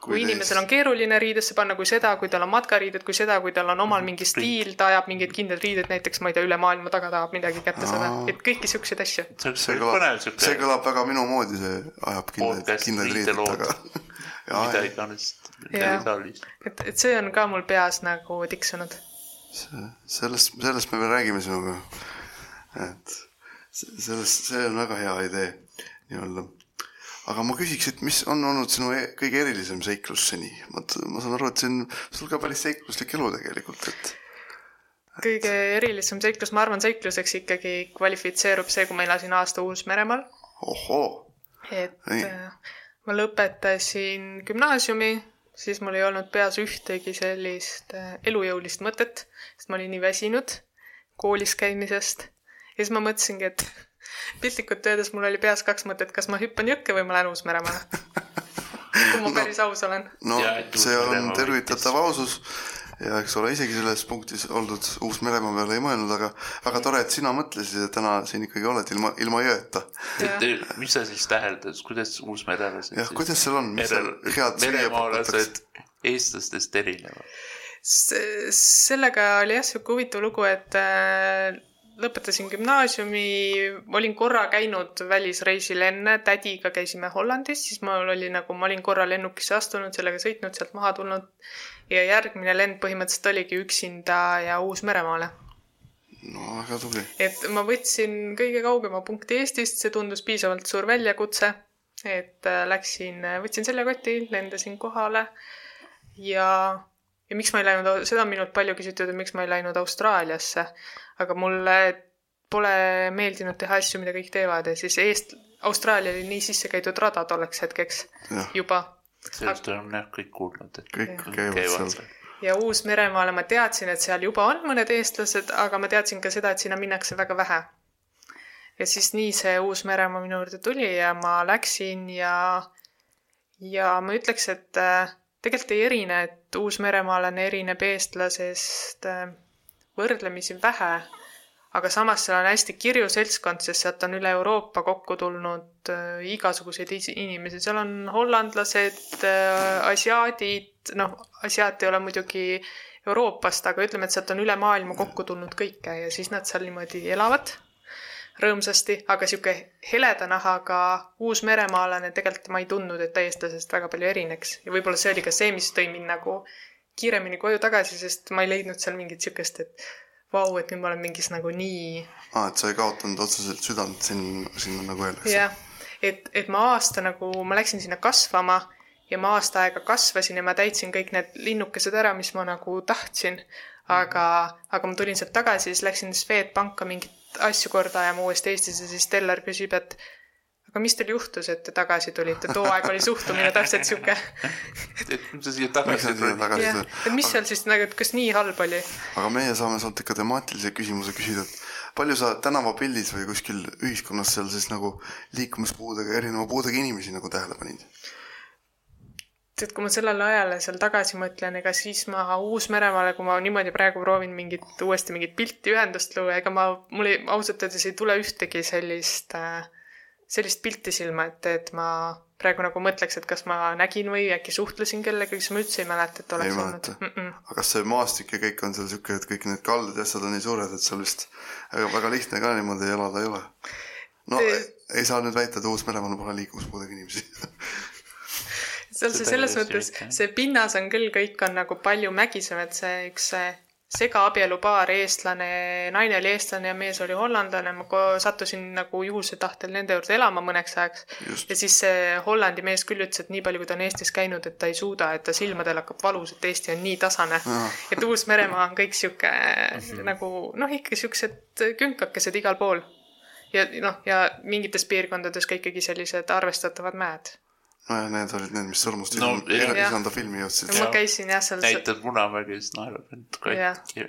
B: kui inimesel on keeruline riidesse panna, kui seda, kui tal on matkariided, kui seda, kui tal on omal mingi stiil, ta ajab mingeid kindlaid riideid, näiteks ma ei tea, üle maailma taga tahab midagi kätte saada
A: Aa.,
B: et kõiki siukseid asju.
C: see
A: kõlab, see kõlab väga minu moodi, see ajab kindlaid, kindlaid riideid
C: riidelood.
A: taga.
C: mida iganes
B: Jah.
C: saalis.
B: et, et see on ka mul peas nagu tiksunud.
A: sellest, sellest me veel räägime sinuga. et se- sellest, see on väga hea idee nii-öelda. aga ma küsiks, et mis on olnud sinu e kõige erilisem seiklus seni? ma, ma saan aru, et see on sul ka päris seikluslik elu tegelikult, et
B: kõige erilisem seiklus, ma arvan, seikluseks ikkagi kvalifitseerub see, kui ma elasin aasta Uus-Meremaal
A: ohoo,
B: et
A: Nii.
B: Ma lõpetasin gümnaasiumi, siis mul ei olnud peas ühtegi sellist äh, elujõulist mõtet, sest ma olin nii väsinud koolis käimisest. ja siis ma mõtlesingi, et piltlikult öeldes mul oli peas kaks mõtet, kas ma hüppan jõkke või ma lähen Uus-Meremaale. kui ma päris aus olen.
A: no see on tervitatav ausus ja eks ole isegi selles punktis oldud Uus-Meremaa peale ei mõelnud, aga väga tore, et sina mõtlesid, et täna siin ikkagi oled ilma, ilma jõeta.
C: et mis sa siis täheldas, kuidas uusmerelased
A: jah, kuidas seal on, mis seal head
C: meremaalased eestlastest erinevad?
B: Sellega oli jah sihuke huvitav lugu, et äh, lõpetasin gümnaasiumi, olin korra käinud välisreisil enne, tädiga käisime Hollandis, siis mul oli nagu, ma olin korra lennukisse astunud, sellega sõitnud, sealt maha tulnud ja järgmine lend põhimõtteliselt oligi üksinda ja Uus-Meremaale.
A: no väga tubli.
B: et ma võtsin kõige kaugema punkti Eestist, see tundus piisavalt suur väljakutse, et äh, läksin, võtsin seljakoti, lendasin kohale ja, ja miks ma ei läinud, seda on minult palju küsitud, et miks ma ei läinud Austraaliasse, aga mulle pole meeldinud teha asju, mida kõik teevad. Ja siis eest-, Austraalia oli nii sisse käidud rada tolleks hetkeks
A: jah,
B: juba.
C: Sellest oleme jah kõik kuulnud, et
A: kõik käivad
C: käivad
A: seal.
B: ja Uus-Meremaale ma teadsin, et seal juba on mõned eestlased, aga ma teadsin ka seda, et sinna minnakse väga vähe. ja siis nii see Uus-Meremaa minu juurde tuli ja ma läksin ja, ja ma ütleks, et äh, tegelikult ei erine, et uusmeremaalane erineb eestlasest äh, võrdlemisi vähe, aga samas seal on hästi kirju seltskond, sest sealt on üle Euroopa kokku tulnud äh, igasuguseid inimesi, seal on hollandlased äh,, asiaadid, noh, asiaat ei ole muidugi Euroopast, aga ütleme, et sealt on üle maailma kokku tulnud kõike ja siis nad seal niimoodi elavad rõõmsasti, aga sihuke heleda nahaga uusmeremaalane tegelikult ma ei tundnud, et eestlasest väga palju erineks ja võib-olla see oli ka see, mis tõi mind nagu kiiremini koju tagasi, sest ma ei leidnud seal mingit siukest, et vau, et nüüd ma olen mingis nagu nii
A: aa, et sa ei kaotanud otseselt südant sinna, sinna nagu öeldakse.
B: jah, et, et ma aasta nagu, ma läksin sinna kasvama ja ma aasta aega kasvasin ja ma täitsin kõik need linnukesed ära, mis ma nagu tahtsin. aga, aga ma tulin sealt tagasi, siis läksin Swedbanka mingit asju korda ajama uuesti Eestis ja siis Stellar küsib, et aga mis teil juhtus, et te tagasi tulite, too aeg oli suhtumine täpselt sihuke,
C: et mis sa siia tagasi tulid?
B: et mis seal siis nagu, et kas nii halb oli?
A: aga meie saame sult ikka temaatilise küsimuse küsida, et palju sa tänavapildis või kuskil ühiskonnas seal siis nagu liikumispuudega, erineva puudega inimesi nagu tähele panid?
B: Et kui ma sellele ajale seal tagasi mõtlen, ega siis ma Uus-Meremaale, kui ma niimoodi praegu proovin mingit, uuesti mingit pilti ühendust luua, ega ma, mul ei, ausalt öeldes ei tule ühtegi sellist äh,, sellist pilti silma ette, et ma praegu nagu mõtleks, et kas ma nägin või äkki suhtlesin kellegagi, siis ma üldse ei mäleta, et oleks olnud mm. -mm.
A: aga kas see maastik ja kõik on seal siuke, et kõik need kaldad ja asjad on nii suured, et seal vist väga, väga lihtne ka niimoodi elada ei ole? no
B: Te-
A: ei, ei saa nüüd väita, et Uus-Meremaal pole liikumispuudega inimesi.
B: seal see selles mõttes see pinnas on küll, kõik on nagu palju mägisem, et see üks segaabielu-paar, eestlane, naine oli eestlane ja mees oli hollandlane, ma sattusin nagu juhuse tahtel nende juurde elama mõneks ajaks. ja, siis see Hollandi mees küll ütles, et nii palju, kui ta on Eestis käinud, et ta ei suuda, et ta silmadel hakkab valus, et Eesti on nii tasane. et Uus-Meremaa on kõik sihuke nagu noh, ikka siuksed künkakesed igal pool. ja noh, ja mingites piirkondades ka ikkagi sellised arvestatavad mäed.
A: nojah, need olid need, mis sõrmust
C: No,
A: no,
C: jah.
A: isanda filmi jõudsid.
B: ma käisin jah seal,
C: näitad Munamäge, siis naerab end katki.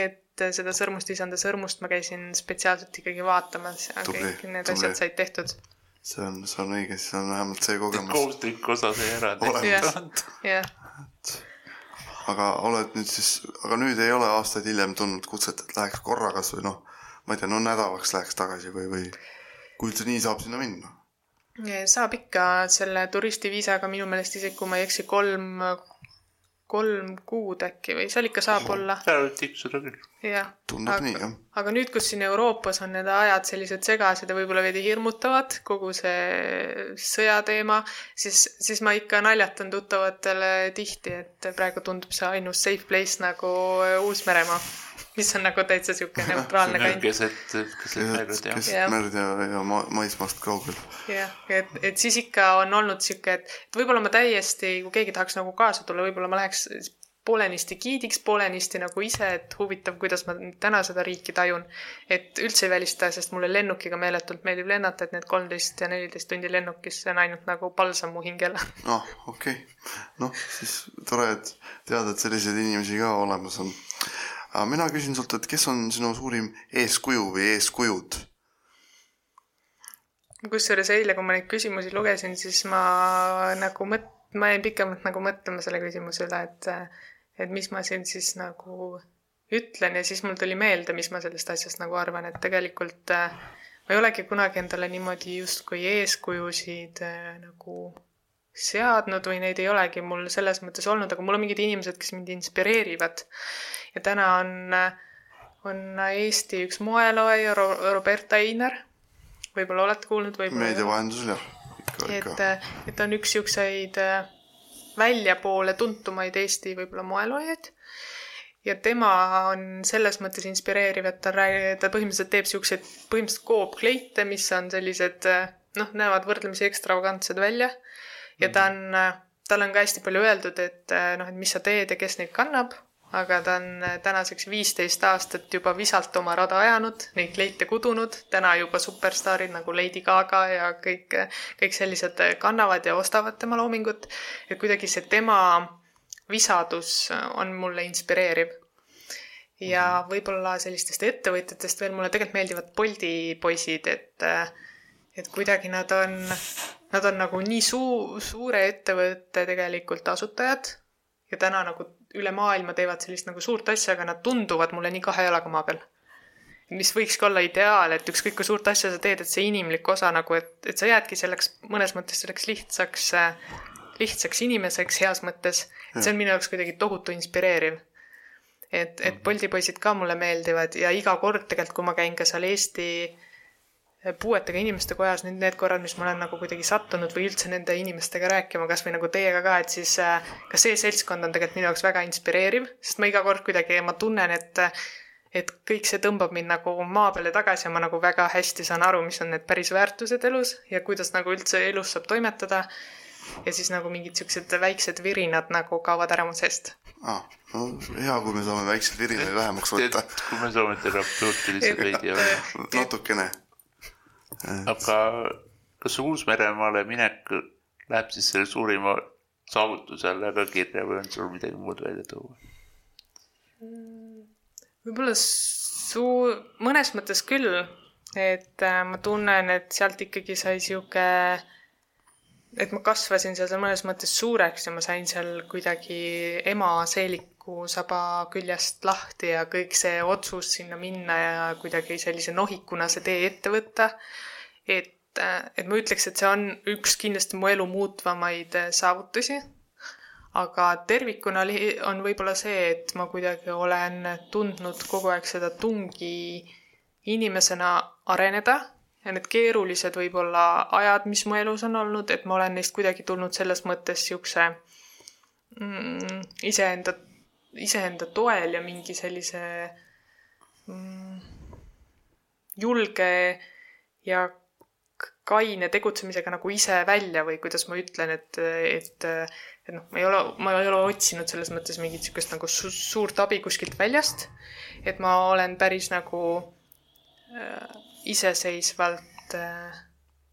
B: et seda Sõrmust isanda sõrmust ma käisin spetsiaalselt ikkagi vaatamas ja
A: Tubli,
B: kõik need
A: tubli.
B: asjad said tehtud.
A: see on, see on õige, siis on vähemalt see kogemus.
C: kohustuslik osa sai ära tehtud.
B: jah,
A: aga oled nüüd siis, aga nüüd ei ole aastaid hiljem tulnud kutset, et läheks korra kas või noh, ma ei tea, no nädalaks läheks tagasi või, või kui üldse nii saab sinna minna.
B: Saab ikka selle turistiviisaga minu meelest isegi kui ma ei eksi, kolm, kolm kuud äkki või seal ikka saab olla,
C: tiksuda küll.
B: jah.
A: tundub
B: Aga-
A: nii, jah.
B: aga nüüd, kus siin Euroopas on need ajad sellised segased ja võib-olla veidi hirmutavad, kogu see sõjateema, siis, siis ma ikka naljatan tuttavatele tihti, et praegu tundub see ainus safe place nagu Uus-Meremaa, mis on nagu täitsa sihuke neutraalne kant.
C: keset, keset merd jah.
A: keset merd ja, ja ma- maismaast kaugel.
B: jah, et, et siis ikka on olnud sihuke, et võib-olla ma täiesti, kui keegi tahaks nagu kaasa tulla, võib-olla ma läheks poolenisti giidiks, poolenisti nagu ise, et huvitav, kuidas ma täna seda riiki tajun. et üldse ei välista, sest mulle lennukiga meeletult meeldib lennata, et need kolmteist ja neliteist tundi lennukis, see on ainult nagu palsam mu hingele.
A: ah, okei okay.. noh, siis tore, et teada, et selliseid inimesi ka olemas on. Aga mina küsin sult, et kes on sinu suurim eeskuju või eeskujud?
B: kusjuures eile, kui ma neid küsimusi lugesin, siis ma nagu mõt-, ma jäin pikemalt nagu mõtlema selle küsimuse üle, et et mis ma siin siis nagu ütlen ja siis mul tuli meelde, mis ma sellest asjast nagu arvan, et tegelikult äh, ma ei olegi kunagi endale niimoodi justkui eeskujusid äh, nagu seadnud või neid ei olegi mul selles mõttes olnud, aga mul on mingid inimesed, kes mind inspireerivad. ja täna on, on Eesti üks moelooja Ro- Roberta Einar, võib-olla olete kuulnud, võib-olla
A: meedia vahendusel jah, ikka,
B: et
A: ikka.,
B: et ta on üks siukseid äh, väljapoole tuntumaid Eesti võib-olla moeloojaid. ja tema on selles mõttes inspireeriv, et ta ta põhimõtteliselt teeb siukseid põhimõtteliselt koopkleite, mis on sellised äh, noh, näevad võrdlemisi ekstravagantsed välja. Ja ta on, tal on ka hästi palju öeldud, et äh, noh, et mis sa teed ja kes neid kannab. aga ta on äh, tänaseks viisteist aastat juba visalt oma rada ajanud, neid leite kudunud, täna juba superstaarid nagu Lady Gaga ja kõik, kõik sellised kannavad ja ostavad tema loomingut. et kuidagi see tema visadus on mulle inspireeriv. ja võib-olla sellistest ettevõtjatest veel mulle tegelikult meeldivad Bolti poisid, et et kuidagi nad on, nad on nagu nii suu-, suure ettevõtte tegelikult asutajad ja täna nagu üle maailma teevad sellist nagu suurt asja, aga nad tunduvad mulle nii kahe jalaga maa peal. mis võikski olla ideaal, et ükskõik kui suurt asja sa teed, et see inimlik osa nagu, et, et sa jäädki selleks, mõnes mõttes selleks lihtsaks, lihtsaks inimeseks heas mõttes. et see on minu jaoks kuidagi tohutu inspireeriv. et, et Bolti poisid ka mulle meeldivad ja iga kord tegelikult, kui ma käin ka seal Eesti puuetega inimeste kojas nüüd need korrad, mis ma olen nagu kuidagi sattunud või üldse nende inimestega rääkima, kasvõi nagu teiega ka, et siis äh, ka see seltskond on tegelikult minu jaoks väga inspireeriv, sest ma iga kord kuidagi, ma tunnen, et et kõik see tõmbab mind nagu maa peale tagasi ja ma nagu väga hästi saan aru, mis on need päris väärtused elus ja kuidas nagu üldse elus saab toimetada. ja siis nagu mingid siuksed väiksed virinad nagu kaovad ära mu seest
A: ah,. no hea, kui me saame väikseid virinaid vähemaks võtta.
C: kui me saame terapeutilisi veidi
A: natukene
C: aga kas Uus-Meremaale minek läheb siis selle suurima saavutuse alla ka kirja või on sul midagi muud välja tuua?
B: võib-olla suu-, mõnes mõttes küll, et äh, ma tunnen, et sealt ikkagi sai sihuke, et ma kasvasin seal mõnes mõttes suureks ja ma sain seal kuidagi ema seeliku saba küljest lahti ja kõik see otsus sinna minna ja kuidagi sellise nohikuna see tee ette võtta et, et ma ütleks, et see on üks kindlasti mu elu muutvamaid äh, saavutusi. aga tervikuna oli, on võib-olla see, et ma kuidagi olen tundnud kogu aeg seda tungi inimesena areneda ja need keerulised võib-olla ajad, mis mu elus on olnud, et ma olen neist kuidagi tulnud selles mõttes siukse mm, iseenda, iseenda toel ja mingi sellise mm, julge ja kaine tegutsemisega nagu ise välja või kuidas ma ütlen, et, et, et noh, ma ei ole, ma ei ole otsinud selles mõttes mingit niisugust nagu su suurt abi kuskilt väljast. et ma olen päris nagu äh, iseseisvalt äh,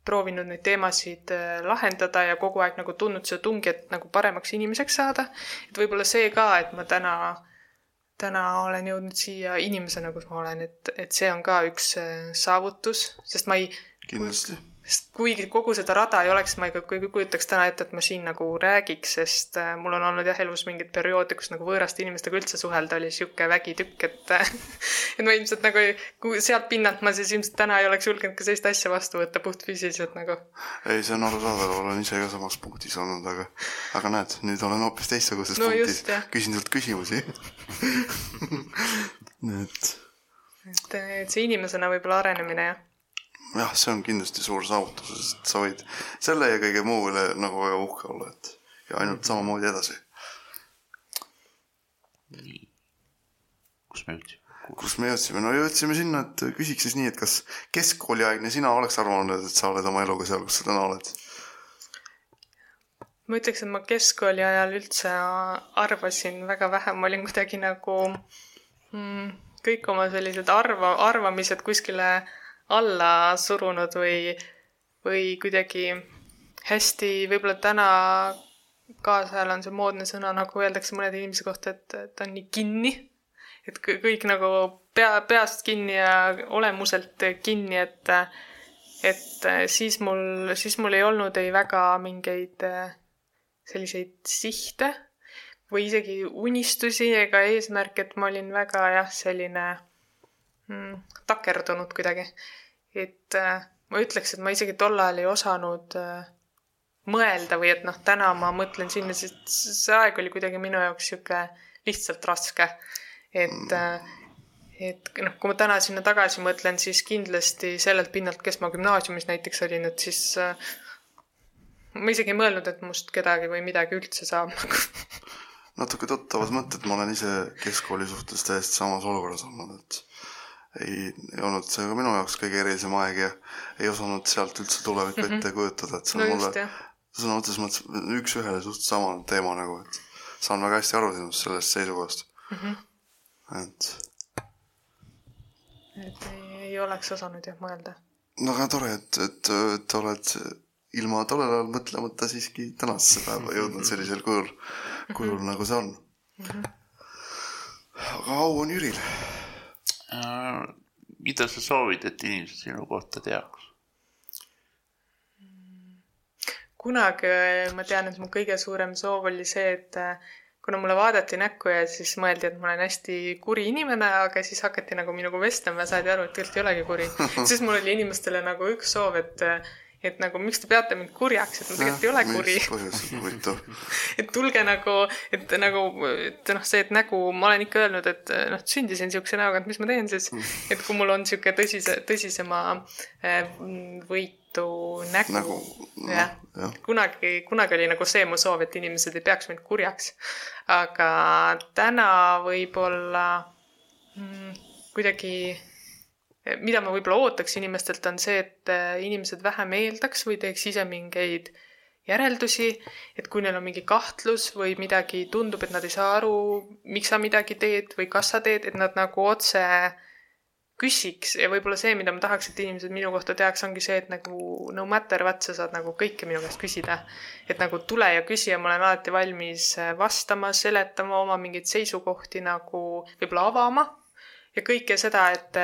B: proovinud neid teemasid äh, lahendada ja kogu aeg nagu tundnud seda tungi, et nagu paremaks inimeseks saada. et võib-olla see ka, et ma täna, täna olen jõudnud siia inimesena, kus ma olen, et, et see on ka üks äh, saavutus, sest ma ei
A: kindlasti
B: sest kuigi kogu seda rada ei oleks, ma ei kujutaks täna ette, et ma siin nagu räägiks, sest äh, mul on olnud jah elus mingeid perioode, kus nagu võõraste inimestega üldse suhelda oli sihuke vägitükk, et et ma ilmselt nagu, kui sealt pinnalt ma siis ilmselt täna ei oleks julgenud ka sellist asja vastu võtta puhtfüüsiliselt nagu.
A: ei, see on arusaadav, olen ise ka samas punktis olnud, aga, aga näed, nüüd olen hoopis teistsuguses
B: no,
A: punktis.
B: küsin
A: sult küsimusi
B: et. et, et see inimesena võib-olla arenemine jah
A: jah, see on kindlasti suur saavutus, sest sa võid selle ja kõige muu üle nagu väga uhke olla, et ja ainult mhm. samamoodi edasi.
C: nii, kus me jõudsime?
A: kus me jõudsime, no jõudsime sinna, et küsiks siis nii, et kas keskkooliaegne sina oleks arvanud, et sa oled oma eluga seal, kus sa täna oled?
B: ma ütleks, et ma keskkooli ajal üldse arvasin väga vähe, ma olin kuidagi nagu mm, kõik oma sellised arva, arvamised kuskile alla surunud või, või kuidagi hästi, võib-olla täna kaasajal on see moodne sõna, nagu öeldakse mõnede inimese kohta, et ta on nii kinni. et kõik nagu pea, peast kinni ja olemuselt kinni, et, et siis mul, siis mul ei olnud ei väga mingeid selliseid sihte või isegi unistusi ega eesmärke, et ma olin väga jah, selline mm, takerdunud kuidagi. et äh, ma ütleks, et ma isegi tol ajal ei osanud äh, mõelda või et noh, täna ma mõtlen sinna, sest see aeg oli kuidagi minu jaoks sihuke lihtsalt raske. et äh,, et noh, kui ma täna sinna tagasi mõtlen, siis kindlasti sellelt pinnalt, kes ma gümnaasiumis näiteks olin, et siis äh, ma isegi ei mõelnud, et must kedagi või midagi üldse saab
A: natuke tuttavad mõtted, ma olen ise keskkooli suhtes täiesti samas olukorras olnud, et ei, olnud see ka minu jaoks kõige erilisem aeg ja ei osanud sealt üldse tulevikku mm -hmm. ette kujutada, et see on no mulle sõna otseses mõttes üks-ühele suht sama teema nagu, et saan väga hästi aru sinust sellest seisukohast. et
B: et ei, ei oleks osanud jah mõelda.
A: no aga tore, et, et, et oled ilma tollel ajal mõtlemata siiski tänasesse päeva jõudnud sellisel kujul, kujul nagu see on. aga au on Jüril.
C: Äh, mida sa soovid, et inimesed sinu kohta teaks?
B: kunagi äh, ma tean, et mu kõige suurem soov oli see, et äh, kuna mulle vaadati näkku ja siis mõeldi, et ma olen hästi kuri inimene, aga siis hakati nagu minuga vestlema ja saadi aru, et tegelikult ei olegi kuri. siis mul oli inimestele nagu üks soov, et, et nagu miks te peate mind kurjaks, et ma tegelikult ei ole kuri.
A: mis põhjus, huvitav.
B: et tulge nagu, et nagu, et noh, see, et nägu, ma olen ikka öelnud, et noh, sündisin siukse näoga, et mis ma teen siis. et kui mul on sihuke tõsise, tõsisema äh, võitu nägu, jah
A: noh, jah.
B: kunagi, kunagi oli nagu see mu soov, et inimesed ei peaks mind kurjaks. aga täna võib-olla mm, kuidagi, mida ma võib-olla ootaks inimestelt, on see, et äh, inimesed vähem eeldaks või teeks ise mingeid järeldusi, et kui neil on mingi kahtlus või midagi tundub, et nad ei saa aru, miks sa midagi teed või kas sa teed, et nad nagu otse küsiks ja võib-olla see, mida ma tahaks, et inimesed minu kohta teaks, ongi see, et nagu no matter what, sa saad nagu kõike minu käest küsida. et nagu tule ja küsi ja ma olen alati valmis äh, vastama, seletama oma mingeid seisukohti nagu võib-olla avama ja kõike seda, et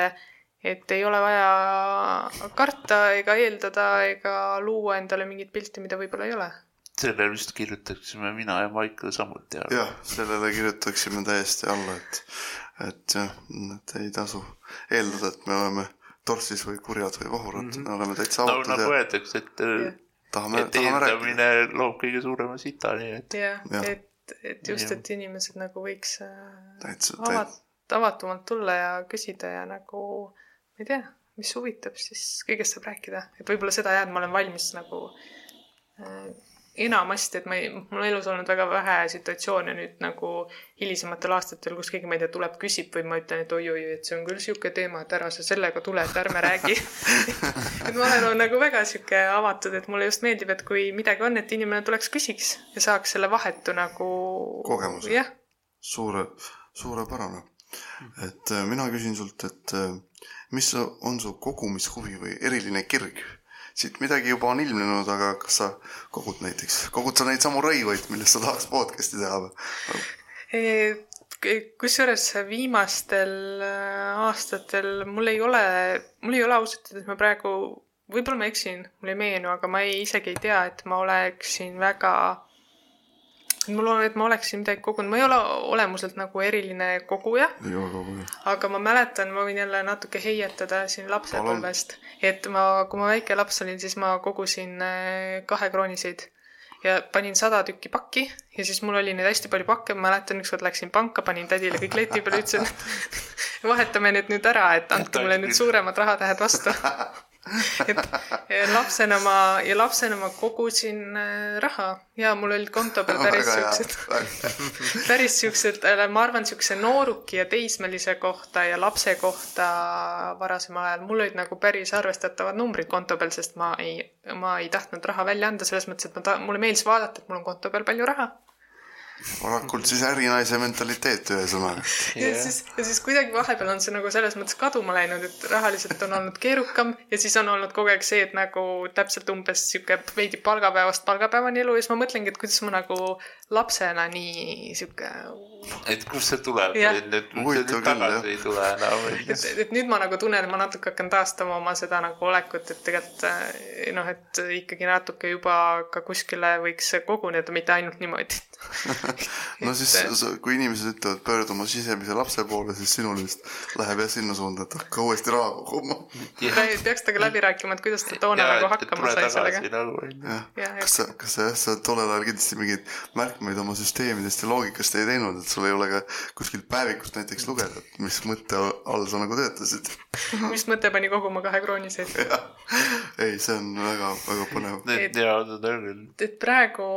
B: et ei ole vaja karta ega eeldada ega luua endale mingit pilti, mida võib-olla ei ole.
C: sellele vist kirjutaksime mina ja Maicel samuti alla.
A: jah, sellele kirjutaksime täiesti alla, et, et jah, et ei tasu eeldada, et me oleme torsis või kurjad või vahurad mm, -hmm. me oleme täitsa
C: no
A: avatud
C: nagu
A: ja
C: öeldakse, et,
A: tahame,
C: et
A: tahame rääkida.
C: eeldamine loob kõige suurema sita, nii et
B: jah
A: Jah.
B: ja., et, et just, et inimesed nagu võiks äh,
A: täitsa,
B: avat-
A: täitsa,,
B: avatumalt tulla ja küsida ja nagu ma ei tea, mis huvitab, siis kõigest saab rääkida, et võib-olla seda jah, et ma olen valmis nagu äh, enamasti, et ma ei, mul on elus olnud väga vähe situatsioone nüüd nagu hilisematel aastatel, kus keegi, ma ei tea, tuleb, küsib või ma ütlen, et oi-oi, et see on küll sihuke teema, et ära sa sellega tule, et ärme räägi. et ma olen nagu väga sihuke avatud, et mulle just meeldib, et kui midagi on, et inimene tuleks, küsiks ja saaks selle vahetu nagu
A: Kogemuse.
B: jah,
A: suure, suurepärane. Et äh, mina küsin sult, et äh, mis on su kogumishuvi või eriline kirg? siit midagi juba on ilmnenud, aga kas sa kogud näiteks, kogud sa neid samu rõivaid, millest sa tahaks podcast'i teha või?
B: kusjuures viimastel äh, aastatel mul ei ole, mul ei ole ausalt öeldes, ma praegu, võib-olla ma eksin, mul ei meenu, aga ma ei, isegi ei tea, et ma oleksin väga, mul on, et ma oleksin midagi kogunud, ma ei ole olemuselt nagu eriline koguja,
A: ei ole koguja.
B: aga ma mäletan, ma võin jälle natuke heietada siin lapsepõlvest, et ma, kui ma väike laps olin, siis ma kogusin äh, kahekrooniseid ja panin sada tükki pakki ja siis mul oli neid hästi palju pakke, ma mäletan, ükskord läksin panka, panin tädile kõik leti peale, ütlesin, et vahetame need nüüd ära, et andke mulle nüüd suuremad rahatähed vastu. et ja lapsena ma ja lapsena ma kogusin äh, raha. Ja mul olid konto peal päris siuksed, päris siuksed, ma arvan, siukse nooruki ja teismelise kohta ja lapse kohta varasemal ajal, mul olid nagu päris arvestatavad numbrid konto peal, sest ma ei, ma ei tahtnud raha välja anda. Selles mõttes, et ma ta-, mulle meeldis vaadata, et mul on konto peal palju raha.
A: Varakult siis ärinaise mentaliteet ühesõnaga.
B: ja siis, ja siis kuidagi vahepeal on see nagu selles mõttes kaduma läinud, et rahaliselt on olnud keerukam ja siis on olnud kogu aeg see, et nagu täpselt umbes sihuke veidi palgapäevast palgapäevani elu ja siis ma mõtlengi, et kuidas ma nagu lapsena nii sihuke,
C: et kust see tuleb, nüüd nüüd tagasi ei tule enam.
B: et, et nüüd ma nagu tunnen, et ma natuke hakkan taastama oma seda nagu olekut, et tegelikult äh, noh, et ikkagi natuke juba ka kuskile võiks koguneda, mitte ainult niimoodi.
A: no siis, kui inimesed ütlevad pöördu oma sisemise lapse poole, siis sinul vist läheb jah sinna suunda, et hakka uuesti raha koguma.
B: peaks temaga läbi rääkima, et kuidas ta toona nagu hakkama sai sellega.
C: nagu
B: ja, ja
A: kas sa, kas sa jah, sa tollel ajal kindlasti mingeid märkmeid oma süsteemidest ja loogikast ei teinud, et sul ei ole ka kuskilt päevikust näiteks lugeda, et mis mõtte all sa nagu töötasid.
B: mis mõte pani koguma kahe krooniseid?
A: ei, see on väga-väga põnev.
C: Need ja seda küll.
B: et praegu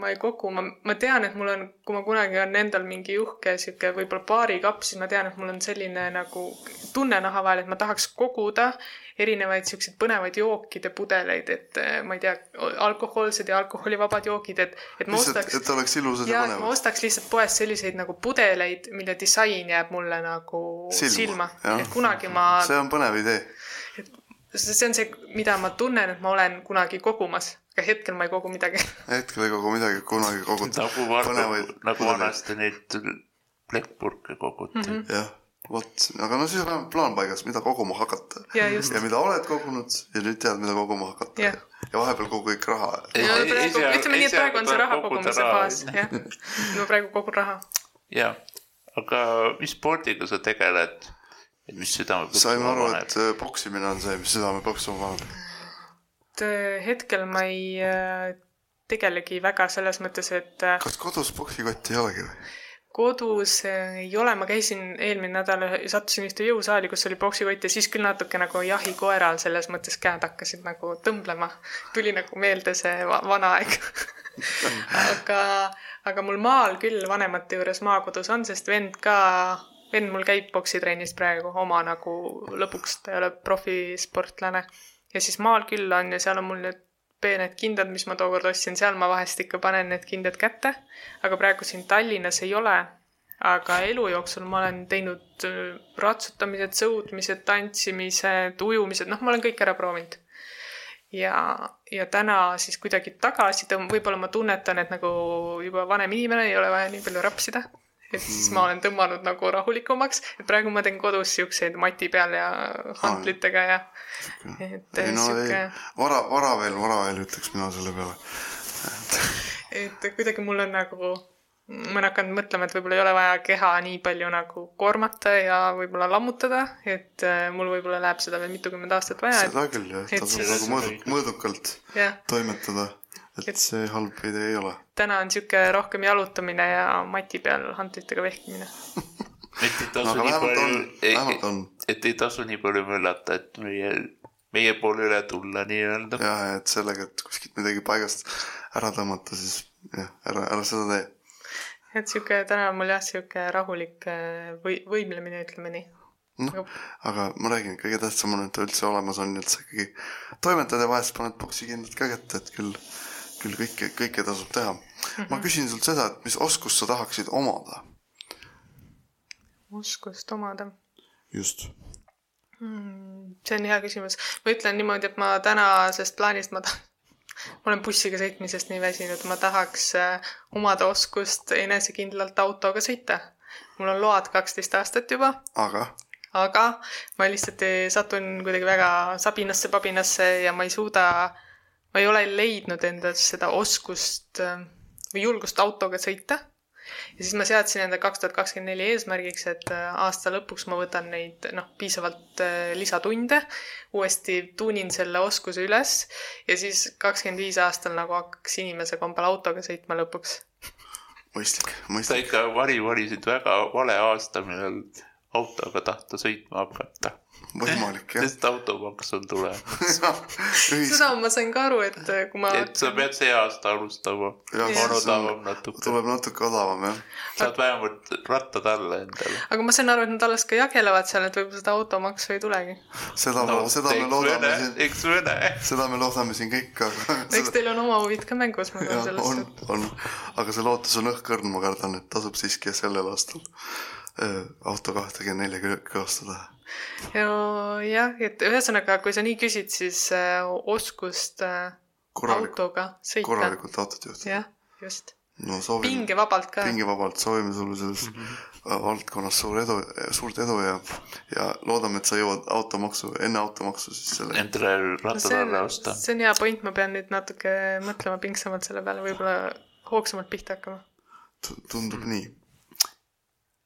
B: ma ei kogu, ma, ma tean, et mul on, kui ma kunagi on endal mingi uhke sihuke võib-olla baarikapp, siis ma tean, et mul on selline nagu tunnenaha vahel, et ma tahaks koguda erinevaid siukseid põnevaid jookide pudeleid, et eh, ma ei tea, alkohoolsed ja alkoholivabad jookid, et, et ma
A: lihtsalt,
B: ostaks
A: et oleks ilusad ja
B: ja ma
A: põnevad.
B: ostaks lihtsalt poest selliseid nagu pudeleid, mille disain jääb mulle nagu
A: Silma,
B: silma, et kunagi ma,
A: see on põnev idee.
B: see on see, mida ma tunnen, et ma olen kunagi kogumas, aga hetkel ma ei kogu midagi.
A: hetkel ei kogu midagi, kunagi kogutud.
C: nagu nagu vanasti neid plekkpurke koguti mm. -hmm.
A: jah, vot, aga no siis on vähemalt plaan paigas, mida koguma hakata.
B: ja
A: ja mida oled kogunud ja nüüd tead, mida koguma hakata
B: Jah..
A: ja vahepeal kogu kõik raha.
B: ja ütleme nii, et praegu on see raha kogumise faas,
C: jah.
B: ma praegu kogun raha.
C: jah, aga mis spordiga sa tegeled? et mis südame
A: saime aru, et äh, poksimine on see, mis südame põksuma paneb.
B: et äh, hetkel ma ei äh, tegelegi väga selles mõttes, et äh,
A: kas kodus poksikotti ei olegi või?
B: Kodus äh, ei ole, ma käisin eelmine nädal, sattusin ühte jõusaali, kus oli poksikott ja siis küll natuke nagu jahikoeral selles mõttes käed hakkasid nagu tõmblema. tuli nagu meelde see va vana aeg. aga, aga mul maal küll vanemate juures maakodus on, sest vend ka, vend mul käib poksitrennis praegu oma nagu lõpuks, ta ei ole profisportlane. ja siis maal küll on ja seal on mul need kindad, mis ma tookord ostsin, seal ma vahest ikka panen need kindad kätte. aga praegu siin Tallinnas ei ole. aga elu jooksul ma olen teinud äh, ratsutamised, sõudmised, tantsimised, ujumised, noh, ma olen kõik ära proovinud. ja, ja täna siis kuidagi tagasi tõmb-, võib-olla ma tunnetan, et nagu juba vanem inimene ei ole vaja nii palju rapsida. Et siis ma olen tõmmanud nagu rahulikumaks, et praegu ma teen kodus siukseid mati peal ja hantlitega ja et
A: ei no
B: sihuke
A: ei, vara, vara veel, vara veel ütleks mina selle peale.
B: et kuidagi mul on nagu, ma olen hakanud mõtlema, et võib-olla ei ole vaja keha nii palju nagu koormata ja võib-olla lammutada, et äh, mul võib-olla läheb seda veel mitukümmend aastat vaja,
A: seda küll jah,
B: et
A: tasub nagu mõõduk-, mõõdukalt toimetada, et
B: Et-
A: see halb idee ei ole.
B: täna on sihuke rohkem jalutamine ja mati peal hantlitega vehkimine.
C: et ei
A: no
C: tasu
A: aga
C: nii palju,, et ei tasu nii palju möllata, et meie, meie poole üle tulla nii-öelda.
A: jah, et sellega, et kuskilt midagi paigast ära tõmmata, siis jah, ära, ära seda tee.
B: et sihuke, täna on mul jah, sihuke rahulik äh, või võimlemine, ütleme nii.
A: noh, aga ma räägin, kõige tähtsam on, et ta üldse olemas on, et sa ikkagi toimetad ja vahest paned poksikindad ka kätte, et küll, küll kõike, kõike tasub teha.
B: Mhm.
A: ma küsin sult seda, et mis oskust sa tahaksid omada?
B: oskust omada
A: just.
B: Hmm, see on hea küsimus. ma ütlen niimoodi, et ma tänasest plaanist ma tahan, ma olen bussiga sõitmisest nii väsinud, ma tahaks äh, omada oskust enesekindlalt autoga sõita. mul on load kaksteist aastat juba,
A: aga
B: aga ma lihtsalt satun kuidagi väga sabinasse-pabinasse ja ma ei suuda, ma ei ole leidnud endas seda oskust äh, või julgust autoga sõita. ja siis ma seadsin enda kaks tuhat kakskümmend neli eesmärgiks, et äh, aasta lõpuks ma võtan neid noh, piisavalt äh, lisatunde, uuesti tuunin selle oskuse üles ja siis kakskümmend viis aastal nagu hakkaks inimese kombel autoga sõitma lõpuks.
A: mõistlik,
C: sa
A: mõistlik.
C: ikka vari valisid väga vale aasta, millal autoga tahta sõitma hakata.
A: võimalik jah.
C: sest automaks on tulemas.
B: seda ma sain ka aru, et äh, kui ma
C: et sa pead see aasta alustama. On odavam natuke.
A: tuleb natuke odavam jah.
C: saad vähemalt rattad alla endale.
B: aga ma sain aru, et nad alles ka jagelevad seal, et võib-olla seda automaksu ei tulegi.
A: seda no,, seda me loodame siin,
C: eks me näe.
A: seda me loodame siin kõik, aga
B: eks teil on oma huvid ka mängus, ma
A: jah
B: pean,
A: on
B: sellest,
A: on, aga see lootus on õhkõrn, ma kardan, et tasub siiski sellel aastal auto kahtekümmend nelja kõvastada.
B: jah, et ühesõnaga, kui sa nii küsid, siis äh, oskust äh,
A: korralikult,
B: autoga sõita.
A: korralikult autot juhtida.
B: jah, just.
A: no soovin
B: pingevabalt ka.
A: pingevabalt, soovime sulle selles mm -hmm. valdkonnas suur edu, suurt edu ja, ja loodame, et sa jõuad automaksu, enne automaksu siis selle.
C: Endale rattad
B: see
C: alla
B: on,
C: osta.
B: see on hea point, ma pean nüüd natuke mõtlema pingsamalt selle peale, võib-olla hoogsamalt pihta hakkama.
A: tundub nii.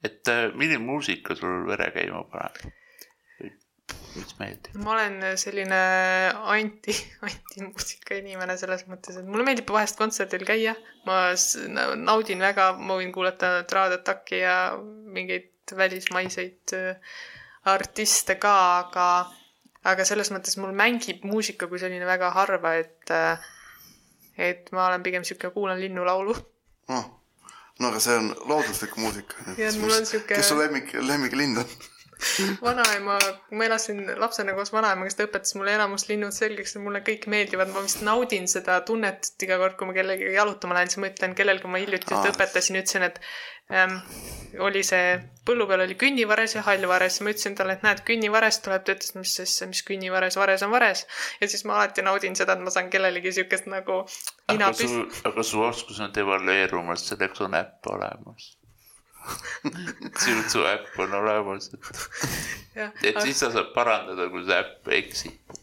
C: Et äh, milline muusika sul vere käima paneb? mis meeldib?
B: ma olen selline anti, antimuusika inimene selles mõttes, et mulle meeldib vahest kontserdil käia. ma naudin väga, ma võin kuulata Trad Attacki ja mingeid välismaiseid äh, artiste ka, aga, aga selles mõttes mul mängib muusika kui selline väga harva, et äh, et ma olen pigem sihuke, kuulan linnulaulu.
A: noh, no aga see on looduslik muusika. Kes su lemmik, lemmiklind on?
B: vanaema, ma elasin lapsena koos vanaemaga, kes ta õpetas mulle enamus linnud selgeks ja mulle kõik meeldivad, ma vist naudin seda tunnet, et iga kord, kui ma kellegagi jalutama lähen, siis ma ütlen, kellelgi ma hiljuti
A: Aa.
B: õpetasin, ütlesin, et ähm, oli see, põllu peal oli künnivares ja hallvares ma ütlesin talle, et näed, künnivares tuleb, ta ütles, mis siis, mis künnivares, vares on vares. ja siis ma alati naudin seda, et ma saan kellelegi siukest nagu
C: aga su aga su oskus on evalueerumas, selleks on äpp olemas. su, su äpp on olemas, et, et siis sa saad parandada, kui see äpp eksib.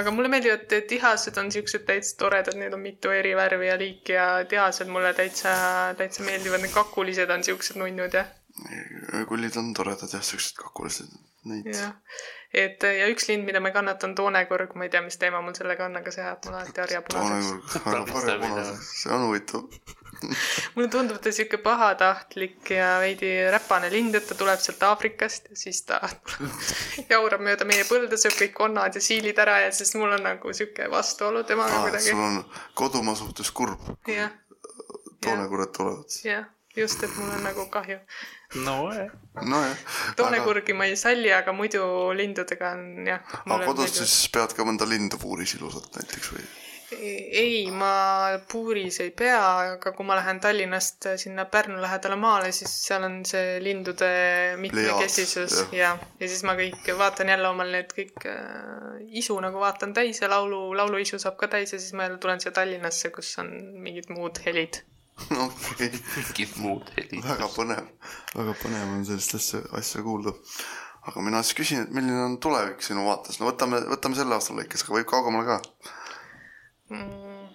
B: aga mulle meeldivad tihased on siuksed täitsa toredad, neid on mitu eri värvi ja liiki ja tihased mulle täitsa, täitsa meeldivad, need kakulised on siuksed nunnud ja,
A: kullid on toredad jah, siuksed kakulised, neid.
B: et ja üks lind, mida ma ei kannata, on toonekurg, ma ei tea, mis teema mul sellega on, aga see ajab mul alati harjapunaseks.
A: toonekurg, väga parjapunaseks, see on huvitav.
B: mulle tundub, et ta siuke pahatahtlik ja veidi räpane lind, et ta tuleb sealt Aafrikast ja siis ta jaurab mööda meie põlde, sööb kõik konnad ja siilid ära ja siis mul on nagu siuke vastuolu temaga kuidagi
A: sul. on kodumaa suhtes kurb,
B: jah,
A: toonekurred tulevad.
B: jah, just, et mul on nagu kahju.
C: nojah.
A: nojah.
B: toonekurgi ma ei salli, aga muidu lindudega on jah.
A: aga kodus siis pead ka mõnda lindu puuris ilusat näiteks või?
B: ei, ma puuris ei pea, aga kui ma lähen Tallinnast sinna Pärnu lähedale maale, siis seal on see lindude mitmekesisus ja, ja siis ma kõik vaatan jälle omal need kõik äh, isu nagu vaatan täis ja laulu, lauluisu saab ka täis ja siis ma jälle tulen siia Tallinnasse, kus on mingid muud helid.
A: okei,
C: mingid muud helid.
A: väga põnev, väga põnev on sellist asja, asja kuulda. aga mina siis küsin, et milline on tulevik sinu vaates, no võtame, võtame selle aasta lõikes, aga võib kaugemale ka.
B: Mm,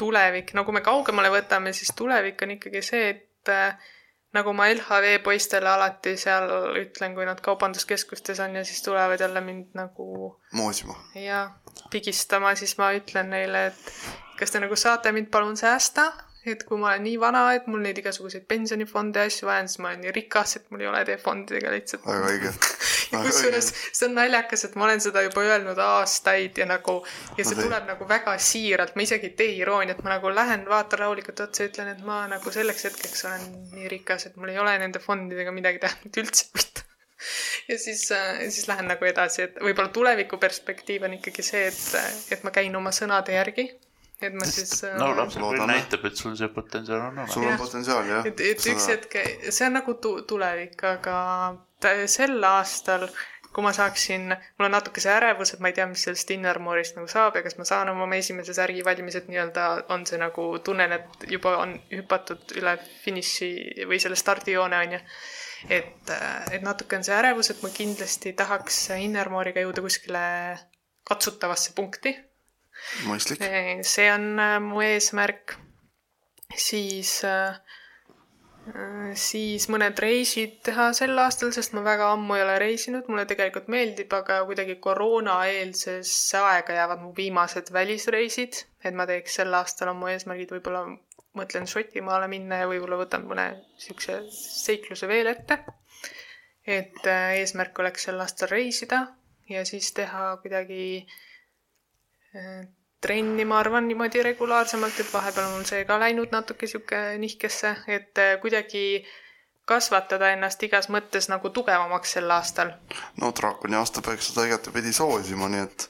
B: tulevik, no kui me kaugemale võtame, siis tulevik on ikkagi see, et äh, nagu ma LHV poistele alati seal ütlen, kui nad kaubanduskeskustes on ja siis tulevad jälle mind nagu
A: moosima.
B: ja pigistama, siis ma ütlen neile, et kas te nagu saate mind palun säästa, et kui ma olen nii vana, et mul neid igasuguseid pensionifonde ja asju vaja on, siis ma olen nii rikas, et mul ei ole teie fondidega lihtsalt
A: väga õige.
B: ja kusjuures see on naljakas, et ma olen seda juba öelnud aastaid ja nagu ja see tuleb nagu väga siiralt, ma isegi ei tee irooniat, ma nagu lähen, vaatan rahulikult otsa ja ütlen, et ma nagu selleks hetkeks olen nii rikas, et mul ei ole nende fondidega midagi teha nüüd üldse pihta. ja siis, siis lähen nagu edasi, et võib-olla tuleviku perspektiiv on ikkagi see, et, et ma käin oma sõnade järgi. et ma siis.
C: no lapsepõlv
A: Loodame.
C: näitab, et sul see potentsiaal on
A: sul
C: olemas.
A: on potentsiaali jah.
B: et, et üks hetk, see on nagu tu- tulevik, aga sel aastal, kui ma saaksin, mul on natuke see ärevus, et ma ei tea, mis sellest Innermoorist nagu saab ja kas ma saan oma esimese särgi valmis, et nii-öelda on see nagu, tunnen, et juba on hüpatud üle finiši või selle stardijoone, on ju. et, et natuke on see ärevus, et ma kindlasti tahaks Innermooriga jõuda kuskile katsutavasse punkti
A: mõistlik.
B: see on äh, mu eesmärk. siis, siis mõned reisid teha sel aastal, sest ma väga ammu ei ole reisinud, mulle tegelikult meeldib, aga kuidagi koroonaeelsesse aega jäävad mu viimased välisreisid, et ma teeks sel aastal on mu eesmärgid, võib-olla mõtlen Šotimaale minna ja võib-olla võtan mõne siukse seikluse veel ette. et äh, eesmärk oleks sel aastal reisida ja siis teha kuidagi äh, trenni, ma arvan, niimoodi regulaarsemalt, et vahepeal on mul see ka läinud natuke sihuke nihkesse, et äh, kuidagi kasvatada ennast igas mõttes nagu tugevamaks sel aastal.
A: no draakoni aasta peaks seda igatepidi soosima, nii et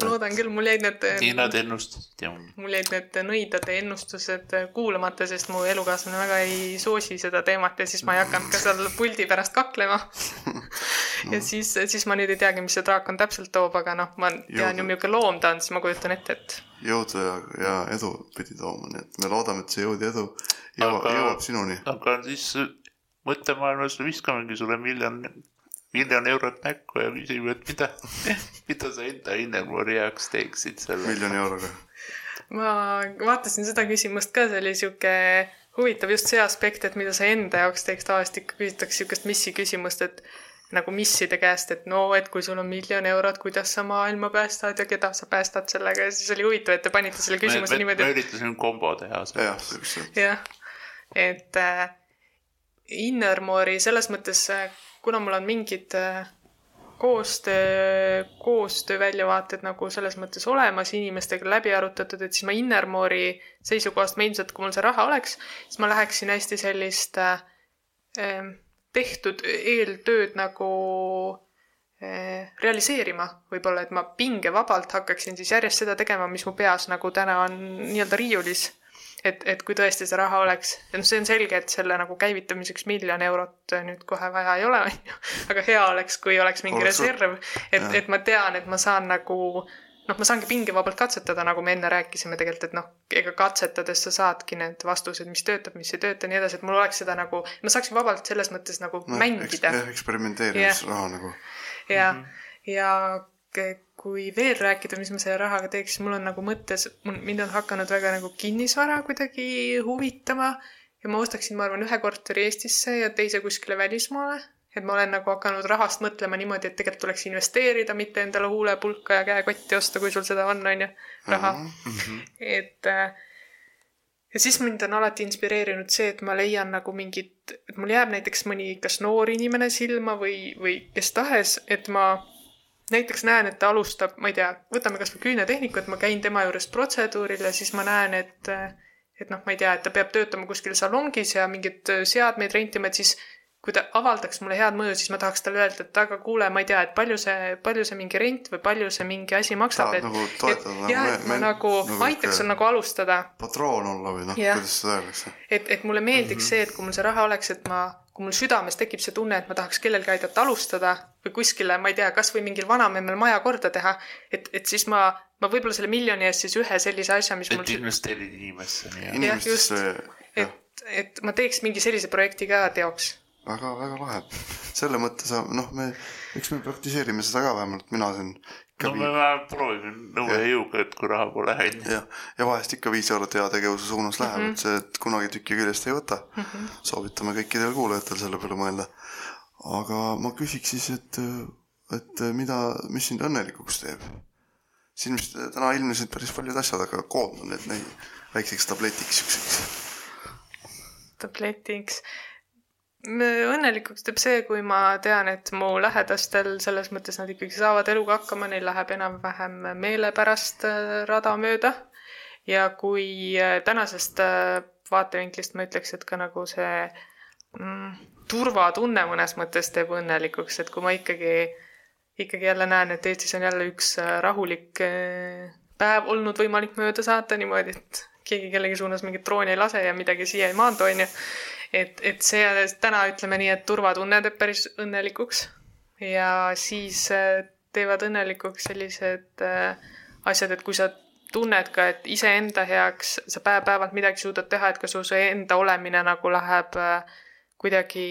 B: ma loodan küll, mul jäid need,
C: nii nad ennustasid ja
B: mul jäid need nõidade ennustused kuulamata, sest mu elukaaslane väga ei soosi seda teemat ja siis ma ei hakanud ka seal puldi pärast kaklema. ja siis, siis ma nüüd ei teagi, mis see draakon täpselt toob, aga noh, ma tean ju, milline loom ta on, siis ma kujutan ette, et
A: jõudu ja, ja edu pidi tooma, nii et me loodame, et see jõud ja edu jõuab,
C: Aga-
A: jõuab sinuni.
C: aga siis mõttemaailmas viskamegi sulle miljon, miljon eurot näkku ja küsime, et mida, mida sa enda Innermoori heaks teeksid selle.
A: miljoni euroga.
B: ma vaatasin seda küsimust ka, see oli sihuke huvitav just see aspekt, et mida sa enda jaoks teeks, tavaliselt ikka küsitakse siukest missi küsimust, et nagu misside käest, et no, et kui sul on miljon eurot, kuidas sa maailma päästad ja keda sa päästad sellega. Ja siis oli huvitav, et te panite selle küsimuse niimoodi,
C: me üritasime kombo teha.
A: jah, siukse,
B: jah, et äh, Innermoori selles mõttes, kuna mul on mingid äh, koostöö, koostöö väljavaated nagu selles mõttes olemas, inimestega läbi arutatud, et siis ma Innermoori seisukohast ma ilmselt, kui mul see raha oleks, siis ma läheksin hästi sellist äh, em, tehtud eeltööd nagu eh, realiseerima võib-olla, et ma pingevabalt hakkaksin siis järjest seda tegema, mis mu peas nagu täna on nii-öelda riiulis. et, et kui tõesti see raha oleks, ja noh, see on selge, et selle nagu käivitamiseks miljon eurot nüüd kohe vaja ei ole, on ju, aga hea oleks, kui oleks mingi
A: Oleks-
B: reserv, et et ma tean, et ma saan nagu noh, ma saangi pingevabalt katsetada, nagu me enne rääkisime tegelikult, et noh, ega katsetades sa saadki need vastused, mis töötab, mis ei tööta, nii edasi, et mul oleks seda nagu, ma saaksin vabalt selles mõttes nagu no, mängida
A: eks,. eksperimenteerimisraha nagu.
B: ja mm, -hmm. ja kui veel rääkida, mis ma selle rahaga teeks, siis mul on nagu mõttes, mind on hakanud väga nagu kinnisvara kuidagi huvitama ja ma ostaksin, ma arvan, ühe korteri Eestisse ja teise kuskile välismaale. Et ma olen nagu hakanud rahast mõtlema niimoodi, et tegelikult tuleks investeerida, mitte endale huulepulka ja käekotti osta, kui sul seda on, on ju, raha. et äh, ja siis mind on alati inspireerinud see, et ma leian nagu mingit, et mul jääb näiteks mõni kas noor inimene silma või, või kes tahes, et ma näiteks näen, et ta alustab, ma ei tea, võtame kasvõi küünetehniku, et ma käin tema juures protseduuril ja siis ma näen, et et noh, ma ei tea, et ta peab töötama kuskil salongis ja mingeid seadmeid rentima, et siis kui ta avaldaks mulle head mõju, siis ma tahaks talle öelda, et aga kuule, ma ei tea, et palju see, palju see mingi rent või palju see mingi asi maksab, et
A: nagu toetada
B: et jah, et ma nagu,
A: nagu
B: nagu aitaks sul nagu alustada
A: patroon olla või noh, kuidas seda öeldakse.
B: et, et mulle meeldiks mm -hmm. see, et kui mul see raha oleks, et ma, kui mul südames tekib see tunne, et ma tahaks kellelgi aidata alustada või kuskile, ma ei tea, kasvõi mingil vanamemmel maja korda teha, et, et siis ma, ma võib-olla selle miljoni eest siis ühe sellise asja, mis mul
C: et investeerid inimesse
A: jah,
B: et, et ma teeks mingi sellise projekti ka teoks.
A: Väga-väga lahe. selle mõtte sa, noh, me, eks me praktiseerime seda ka vähemalt, mina siin ikka
C: no me vähemalt proovime nõue jõuga, et kui raha pole, onju.
A: jah, ja vahest ikka viis eurot heategevuse suunas läheb mm, -hmm. et see, et kunagi tükki küljest ei võta mm. -hmm. soovitame kõikidel kuulajatel selle peale mõelda. aga ma küsiks siis, et, et mida, mis sind õnnelikuks teeb? siin vist täna ilmnesid päris paljud asjad, aga koondan need väikseks tabletiks siukseks.
B: tabletiks. Õnnelikuks teeb see, kui ma tean, et mu lähedastel selles mõttes nad ikkagi saavad eluga hakkama, neil läheb enam-vähem meelepärast äh, rada mööda. ja kui äh, tänasest äh, vaatevinklist ma ütleks, et ka nagu see mm, turvatunne mõnes mõttes teeb õnnelikuks, et kui ma ikkagi, ikkagi jälle näen, et Eestis on jälle üks rahulik päev olnud võimalik mööda saata niimoodi, et keegi kellegi suunas mingit drooni ei lase ja midagi siia ei maandu, onju. et, et see täna ütleme nii, et turvatunne teeb päris õnnelikuks. Ja siis äh, teevad õnnelikuks sellised äh, asjad, et kui sa tunned ka, et iseenda heaks sa päev-päevalt midagi suudad teha, et ka su see enda olemine nagu läheb äh, kuidagi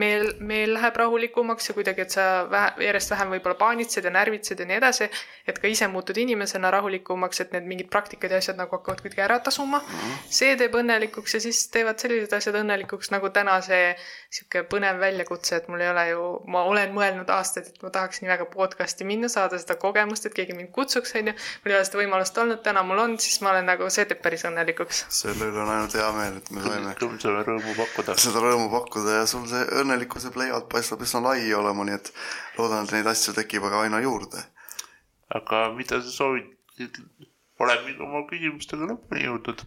B: meel, meel läheb rahulikumaks ja kuidagi, et sa vähe, järjest vähem võib-olla paanitsed ja närvitsed ja nii edasi, et ka ise muutud inimesena rahulikumaks, et need mingid praktikad ja asjad nagu hakkavad kuidagi ära tasuma. see teeb õnnelikuks ja siis teevad sellised asjad õnnelikuks nagu täna see sihuke põnev väljakutse, et mul ei ole ju, ma olen mõelnud aastaid, et ma tahaks nii väga podcast'i minna, saada seda kogemust, et keegi mind kutsuks, onju. mul ei ole seda võimalust olnud, täna mul on, siis ma olen nagu, see teeb päris õnnelikuks.
A: selle üle on ainult hea meel, et me saime
C: rõõmu pakkuda.
A: seda rõõmu pakkuda ja sul see õnnelikkuse pleiad paistab üsna lai olema, nii et loodan, et neid asju tekib aga aina juurde.
C: aga mida sa soovid, oleme oma küsimustega lõpuni jõudnud.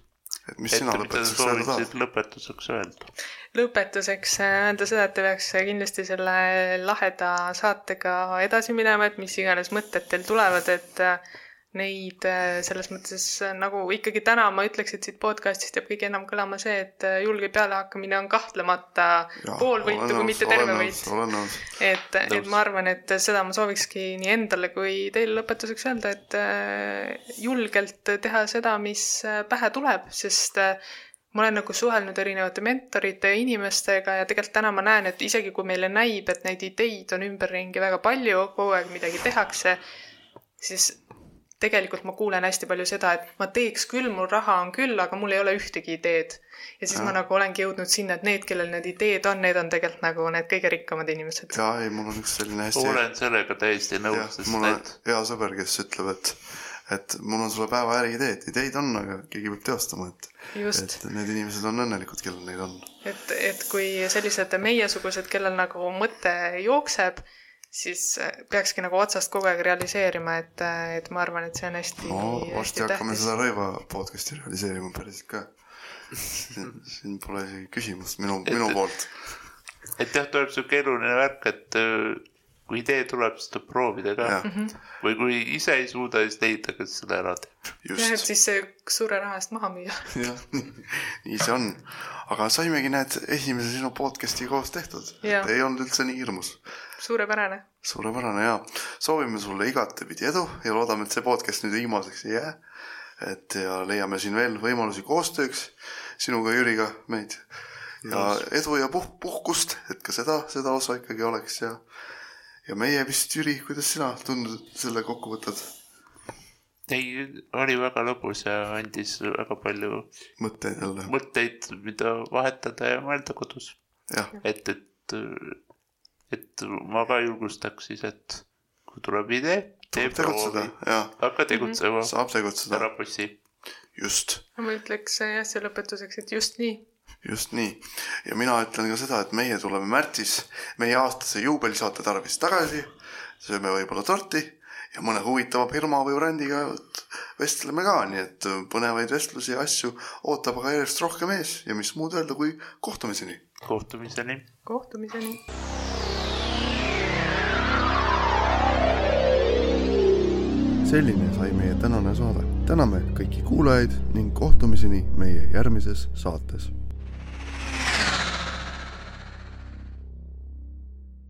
A: et mis
C: et
A: sina lõpetuseks öelda tahad?
C: lõpetuseks öelda?
B: lõpetuseks äh, öelda seda, et te peaks kindlasti selle laheda saatega edasi minema, et mis iganes mõtted teil tulevad, et äh, neid äh, selles mõttes äh, nagu ikkagi täna ma ütleks, et siit podcast'ist jääb kõige enam kõlama see, et äh, julge pealehakkamine on kahtlemata pool võitu, kui mitte terve võit. et, et ma arvan, et seda ma soovikski nii endale kui teile lõpetuseks öelda, et julgelt teha seda, mis äh, pähe tuleb, sest ma olen nagu suhelnud erinevate mentorite ja inimestega ja tegelikult täna ma näen, et isegi kui meile näib, et neid ideid on ümberringi väga palju, kogu aeg midagi tehakse, siis tegelikult ma kuulen hästi palju seda, et ma teeks küll, mul raha on küll, aga mul ei ole ühtegi ideed. ja siis ma nagu olengi jõudnud sinna, et need, kellel need ideed on, need on tegelikult nagu need kõige rikkamad inimesed.
A: ja ei, mul on üks selline hästi
C: olen sellega täiesti nõus,, sest
A: mul on
C: et
A: hea sõber, kes ütleb, et et mul on sulle päeva äriideed, ideid on, aga keegi peab teostama, et
B: just,
A: et need inimesed on õnnelikud, kellel neid on.
B: et, et kui sellised meiesugused, kellel nagu mõte jookseb, siis äh, peakski nagu otsast kogu aeg realiseerima, et, et ma arvan, et see on hästi
A: no varsti hakkame
B: tähtis.
A: seda Rõiva podcast'i realiseerima päriselt ka. siin pole isegi küsimust minu, minu poolt.
C: et jah, tuleb siuke eluline värk, et äh, kui idee tuleb, siis tuleb proovida ka
B: Mhm.
C: või kui ise ei suuda, siis leida, kes selle ära teeb.
B: jah, et
A: just,
B: siis see suure raha eest maha müüa.
A: jah, nii see on. aga saimegi, näed, esimese sinu podcast'i koos tehtud. Ei olnud üldse nii hirmus.
B: suurepärane.
A: suurepärane ja soovime sulle igatepidi edu ja loodame, et see podcast nüüd viimaseks ei jää. et ja leiame siin veel võimalusi koostööks sinuga, Jüriga, meid. ja edu ja puh-, puhkust, et ka seda, seda osa ikkagi oleks ja ja meie vist, Jüri, kuidas sina tundud, selle kokku võtad?
C: ei, oli väga lõbus ja andis väga palju
A: mõtteid jälle,
C: mõtteid, mida vahetada ja mõelda kodus. et, et, et ma ka julgustaks siis, et kui tuleb idee, tee proovi,
A: ja
C: hakka tegutsema,
A: saab tegutseda
C: ära, bussi.
A: just
B: ma ütleks jah, see lõpetuseks, et just nii.
A: just nii. ja mina ütlen ka seda, et meie tuleme märtsis meie aastase juubelisaate tarvis tagasi, sööme võib-olla torti ja mõne huvitava firma või brändiga vestleme ka, nii et põnevaid vestlusi ja asju ootab aga järjest rohkem ees ja mis muud öelda kui kohtumiseni.
C: kohtumiseni.
B: kohtumiseni.
A: Selline sai meie tänane saade. täname kõiki kuulajaid ning kohtumiseni meie järgmises saates